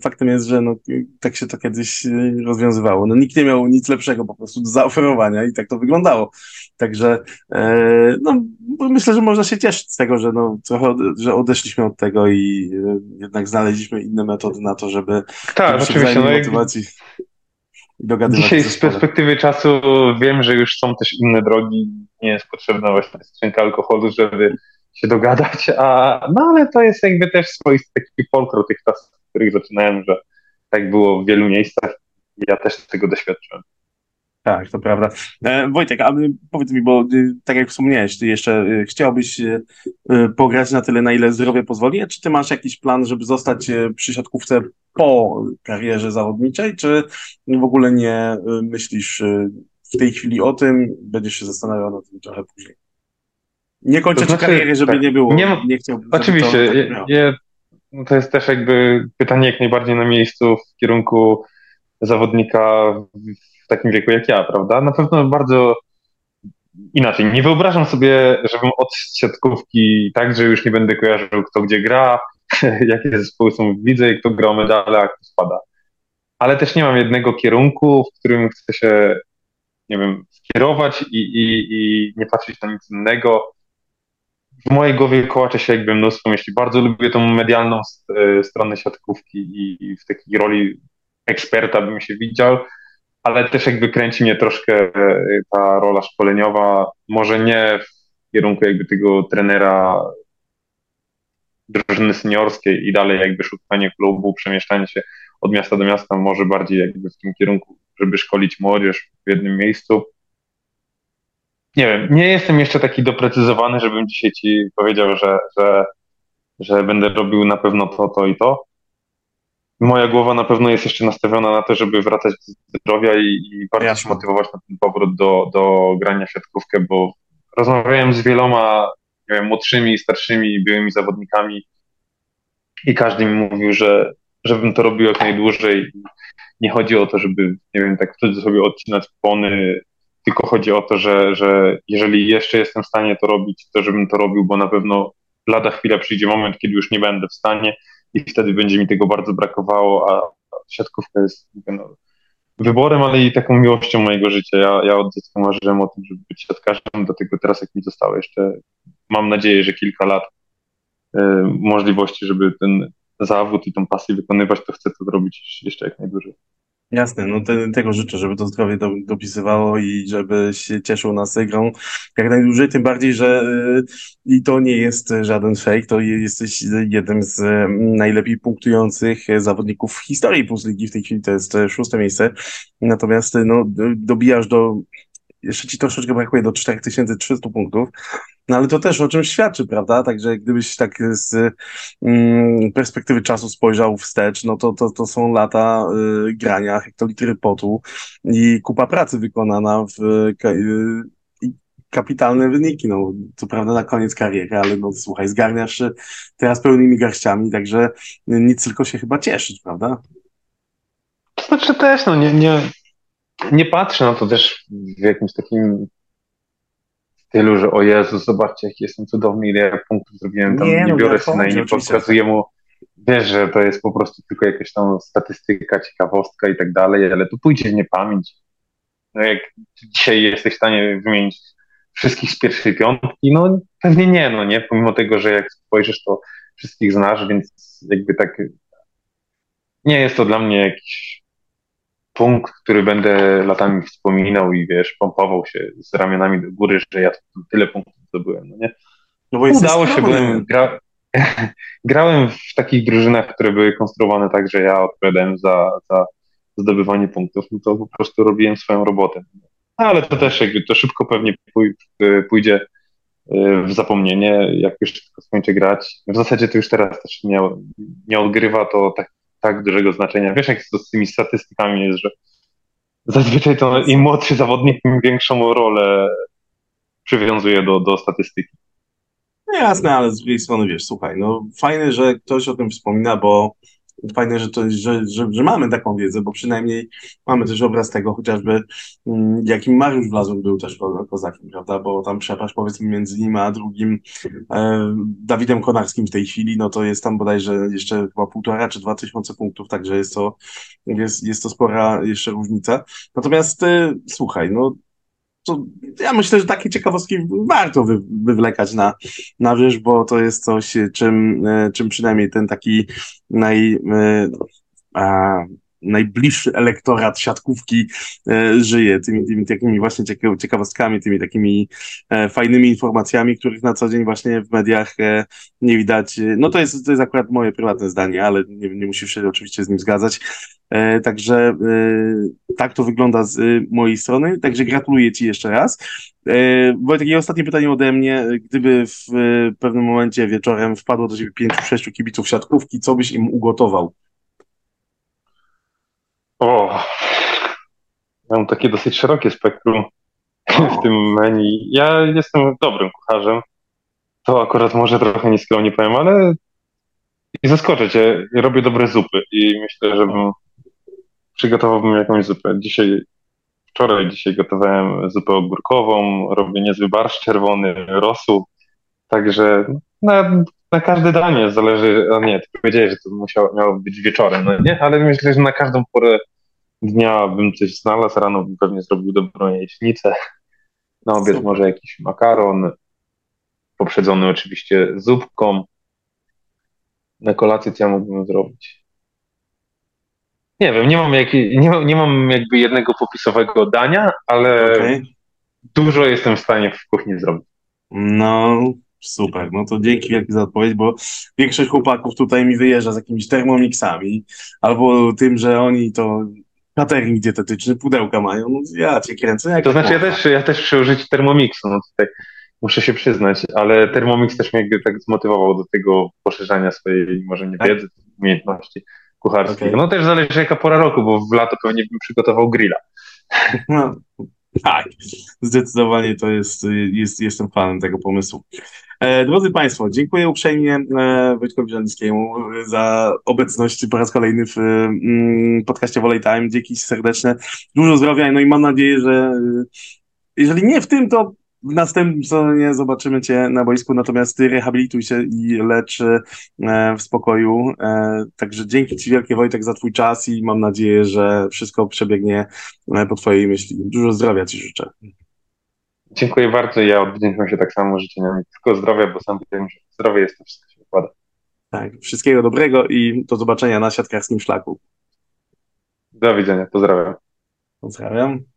faktem jest, że no tak się to kiedyś e, rozwiązywało, no nikt nie miał nic lepszego po prostu do zaoferowania i tak to wyglądało, także e, no myślę, że można się cieszyć z tego, że no trochę, że odeszliśmy od tego i e, jednak znaleźliśmy inne metody na to, żeby tak, oczywiście, no motywacji dogadywać Dzisiaj z perspektywy czasu wiem, że już są też inne drogi, nie jest potrzebna właśnie skrzynka alkoholu, żeby się dogadać, a no ale to jest jakby też swoisty taki folklor tych czasów, w których zaczynałem, że tak było w wielu miejscach. Ja też tego doświadczyłem. Tak, to prawda. E, Wojtek, a powiedz mi, bo y, tak jak wspomniałeś, ty jeszcze y, chciałbyś y, pograć na tyle, na ile zdrowie pozwoli, czy ty masz jakiś plan, żeby zostać przy siatkówce po karierze zawodniczej, czy w ogóle nie myślisz w tej chwili o tym, będziesz się zastanawiał nad tym trochę później? Nie kończę to znaczy, kariery, żeby tak, nie było. Nie, nie chciałbym. Oczywiście. To, tak je, no to jest też jakby pytanie jak najbardziej na miejscu w kierunku zawodnika w takim wieku jak ja, prawda? Na pewno bardzo inaczej. Nie wyobrażam sobie, żebym od siatkówki tak, że już nie będę kojarzył, kto gdzie gra, jakie zespoły są w lidze i kto gra medale, a kto spada. Ale też nie mam jednego kierunku, w którym chcę się, nie wiem, skierować i, i, i nie patrzeć na nic innego. w mojej głowie kołacze się jakby mnóstwo myśli. Bardzo lubię tą medialną e, stronę siatkówki i w takiej roli eksperta bym się widział, ale też jakby kręci mnie troszkę e, ta rola szkoleniowa, może nie w kierunku jakby tego trenera drużyny seniorskiej i dalej jakby szukanie klubu, przemieszczanie się od miasta do miasta, może bardziej jakby w tym kierunku, żeby szkolić młodzież w jednym miejscu. Nie wiem, nie jestem jeszcze taki doprecyzowany, żebym dzisiaj ci powiedział, że, że, że będę robił na pewno to, to i to. Moja głowa na pewno jest jeszcze nastawiona na to, żeby wracać do zdrowia i, i bardziej się motywować na ten powrót do, do grania w siatkówkę, bo rozmawiałem z wieloma nie wiem, młodszymi, starszymi, byłymi zawodnikami i każdy mi mówił, że żebym to robił jak najdłużej. Nie chodzi o to, żeby, nie wiem, tak wtedy sobie odcinać pony, tylko chodzi o to, że, że jeżeli jeszcze jestem w stanie to robić, to żebym to robił, bo na pewno lada chwila przyjdzie moment, kiedy już nie będę w stanie i wtedy będzie mi tego bardzo brakowało, a siatkówka jest no, wyborem, ale i taką miłością mojego życia. Ja, ja od dziecka marzyłem o tym, żeby być siatkarzem, do tego teraz jak mi zostało jeszcze, mam nadzieję, że kilka lat y, możliwości, żeby ten zawód i tą pasję wykonywać, to chcę to zrobić jeszcze jak najdłużej. Jasne, no te, tego życzę, żeby to zdrowie do, dopisywało i żeby się cieszył nas grą jak najdłużej, tym bardziej, że y, i to nie jest żaden fake, to jesteś jednym z y, najlepiej punktujących zawodników w historii Plus Ligi, w tej chwili to jest szóste miejsce, natomiast no, dobijasz do jeszcze ci troszeczkę brakuje do 4300 punktów, no ale to też o czymś świadczy, prawda? Także gdybyś tak z mm, perspektywy czasu spojrzał wstecz, no to, to, to są lata y, grania, hektolitry potu i kupa pracy wykonana w y, kapitalne wyniki. No, co prawda na koniec kariery, ale no słuchaj, zgarniasz teraz pełnymi garściami, także nic tylko się chyba cieszyć, prawda? To znaczy też, no nie, nie, nie patrzę na to też w jakimś takim stylu, że o Jezu, zobaczcie, jaki jestem cudowny, ile ja punktów zrobiłem, tam nie, nie no, biorę syna i nie pokazuję mu, wiesz, że to jest po prostu tylko jakaś tam statystyka, ciekawostka i tak dalej, ale tu pójdzie w niepamięć. No jak dzisiaj jesteś w stanie wymienić wszystkich z pierwszej piątki, no pewnie nie, no nie, pomimo tego, że jak spojrzysz, to wszystkich znasz, więc jakby tak nie jest to dla mnie jakiś punkt, który będę latami wspominał i wiesz, pompował się z ramionami do góry, że ja tyle punktów zdobyłem, no nie? No bo Udało się, byłem, gra, grałem w takich drużynach, które były konstruowane tak, że ja odpowiadałem za, za zdobywanie punktów, no to po prostu robiłem swoją robotę. No, ale to też jakby to szybko pewnie pójdzie y, w zapomnienie, jak już tylko skończę grać. W zasadzie to już teraz też nie, nie odgrywa to tak tak dużego znaczenia. Wiesz, jak to z tymi statystykami jest, że zazwyczaj to im młodszy zawodnik, tym większą rolę przywiązuje do, do statystyki. No jasne, ale z drugiej strony, wiesz, słuchaj, no fajne, że ktoś o tym wspomina, bo fajne, że, to, że, że, że mamy taką wiedzę, bo przynajmniej mamy też obraz tego chociażby, mm, jakim Mariusz Wlazun był też kozakiem, prawda, bo tam przepaść powiedzmy między nim a drugim e, Dawidem Konarskim w tej chwili, no to jest tam bodajże jeszcze chyba półtora czy dwa tysiące punktów, także jest to, jest, jest to spora jeszcze różnica. Natomiast e, słuchaj, no to ja myślę, że takie ciekawostki warto wy, wywlekać na, na wierzch, bo to jest coś, czym, e, czym przynajmniej ten taki naj, e, a, najbliższy elektorat siatkówki e, żyje, tymi, tymi takimi właśnie ciekawostkami, tymi takimi e, fajnymi informacjami, których na co dzień właśnie w mediach e, nie widać. No to jest, to jest akurat moje prywatne zdanie, ale nie, nie musisz się oczywiście z nim zgadzać. E, także e, tak to wygląda z e, mojej strony. Także gratuluję Ci jeszcze raz. Wojtek, i ostatnie pytanie ode mnie. Gdyby w pewnym momencie wieczorem wpadło do Ciebie pięciu, sześciu kibiców siatkówki, co byś im ugotował? O, mam takie dosyć szerokie spektrum w tym menu. Ja jestem dobrym kucharzem. To akurat może trochę nieskromnie powiem, ale i zaskoczę cię. Robię dobre zupy i myślę, że bym przygotowałbym jakąś zupę. Dzisiaj, wczoraj dzisiaj gotowałem zupę ogórkową, robię niezły barszcz czerwony, rosół. Także na, na każde danie zależy, a nie, ty powiedziałeś, że to musiało, miało być wieczorem, no nie? Ale myślę, że na każdą porę dnia bym coś znalazł, rano bym pewnie zrobił dobrą jajecznicę, na obiad Super. może jakiś makaron, poprzedzony oczywiście zupką. Na kolację co ja mógłbym zrobić? Nie wiem, nie mam, jak, nie, nie mam jakby jednego popisowego dania, ale Okej. dużo jestem w stanie w kuchni zrobić. No, super. No to dzięki wielkie za odpowiedź, bo większość chłopaków tutaj mi wyjeżdża z jakimiś termomixami, albo tym, że oni to catering dietetyczny, pudełka mają. No ja cię kręcę. Jak To znaczy ja też, ja też przy użyciu Thermomixa, no tutaj muszę się przyznać, ale Thermomix też mnie jakby tak zmotywował do tego poszerzania swojej może nie Tak? wiedzy, umiejętności kucharskich. Okej. No też zależy jaka pora roku, bo w lato pewnie bym przygotował grilla. No, tak, zdecydowanie to jest, jest, jestem fanem tego pomysłu. E, drodzy Państwo, dziękuję uprzejmie e, Wojtkowi Żanickiemu za obecność po raz kolejny w mm, podcaście Volley Time. Dzięki serdeczne, dużo zdrowia, no i mam nadzieję, że e, jeżeli nie w tym, to w następnym sezonie zobaczymy Cię na boisku, natomiast Ty rehabilituj się i lecz e, w spokoju. E, także dzięki Ci wielkie Wojtek za Twój czas i mam nadzieję, że wszystko przebiegnie e, po Twojej myśli. Dużo zdrowia Ci życzę. Dziękuję bardzo, ja odwdzięczam się tak samo życzeniami tylko zdrowia, bo sam wiem, że zdrowie jest to wszystko się układa. Tak, wszystkiego dobrego i do zobaczenia na siatkarskim szlaku. Do widzenia, pozdrawiam. Pozdrawiam.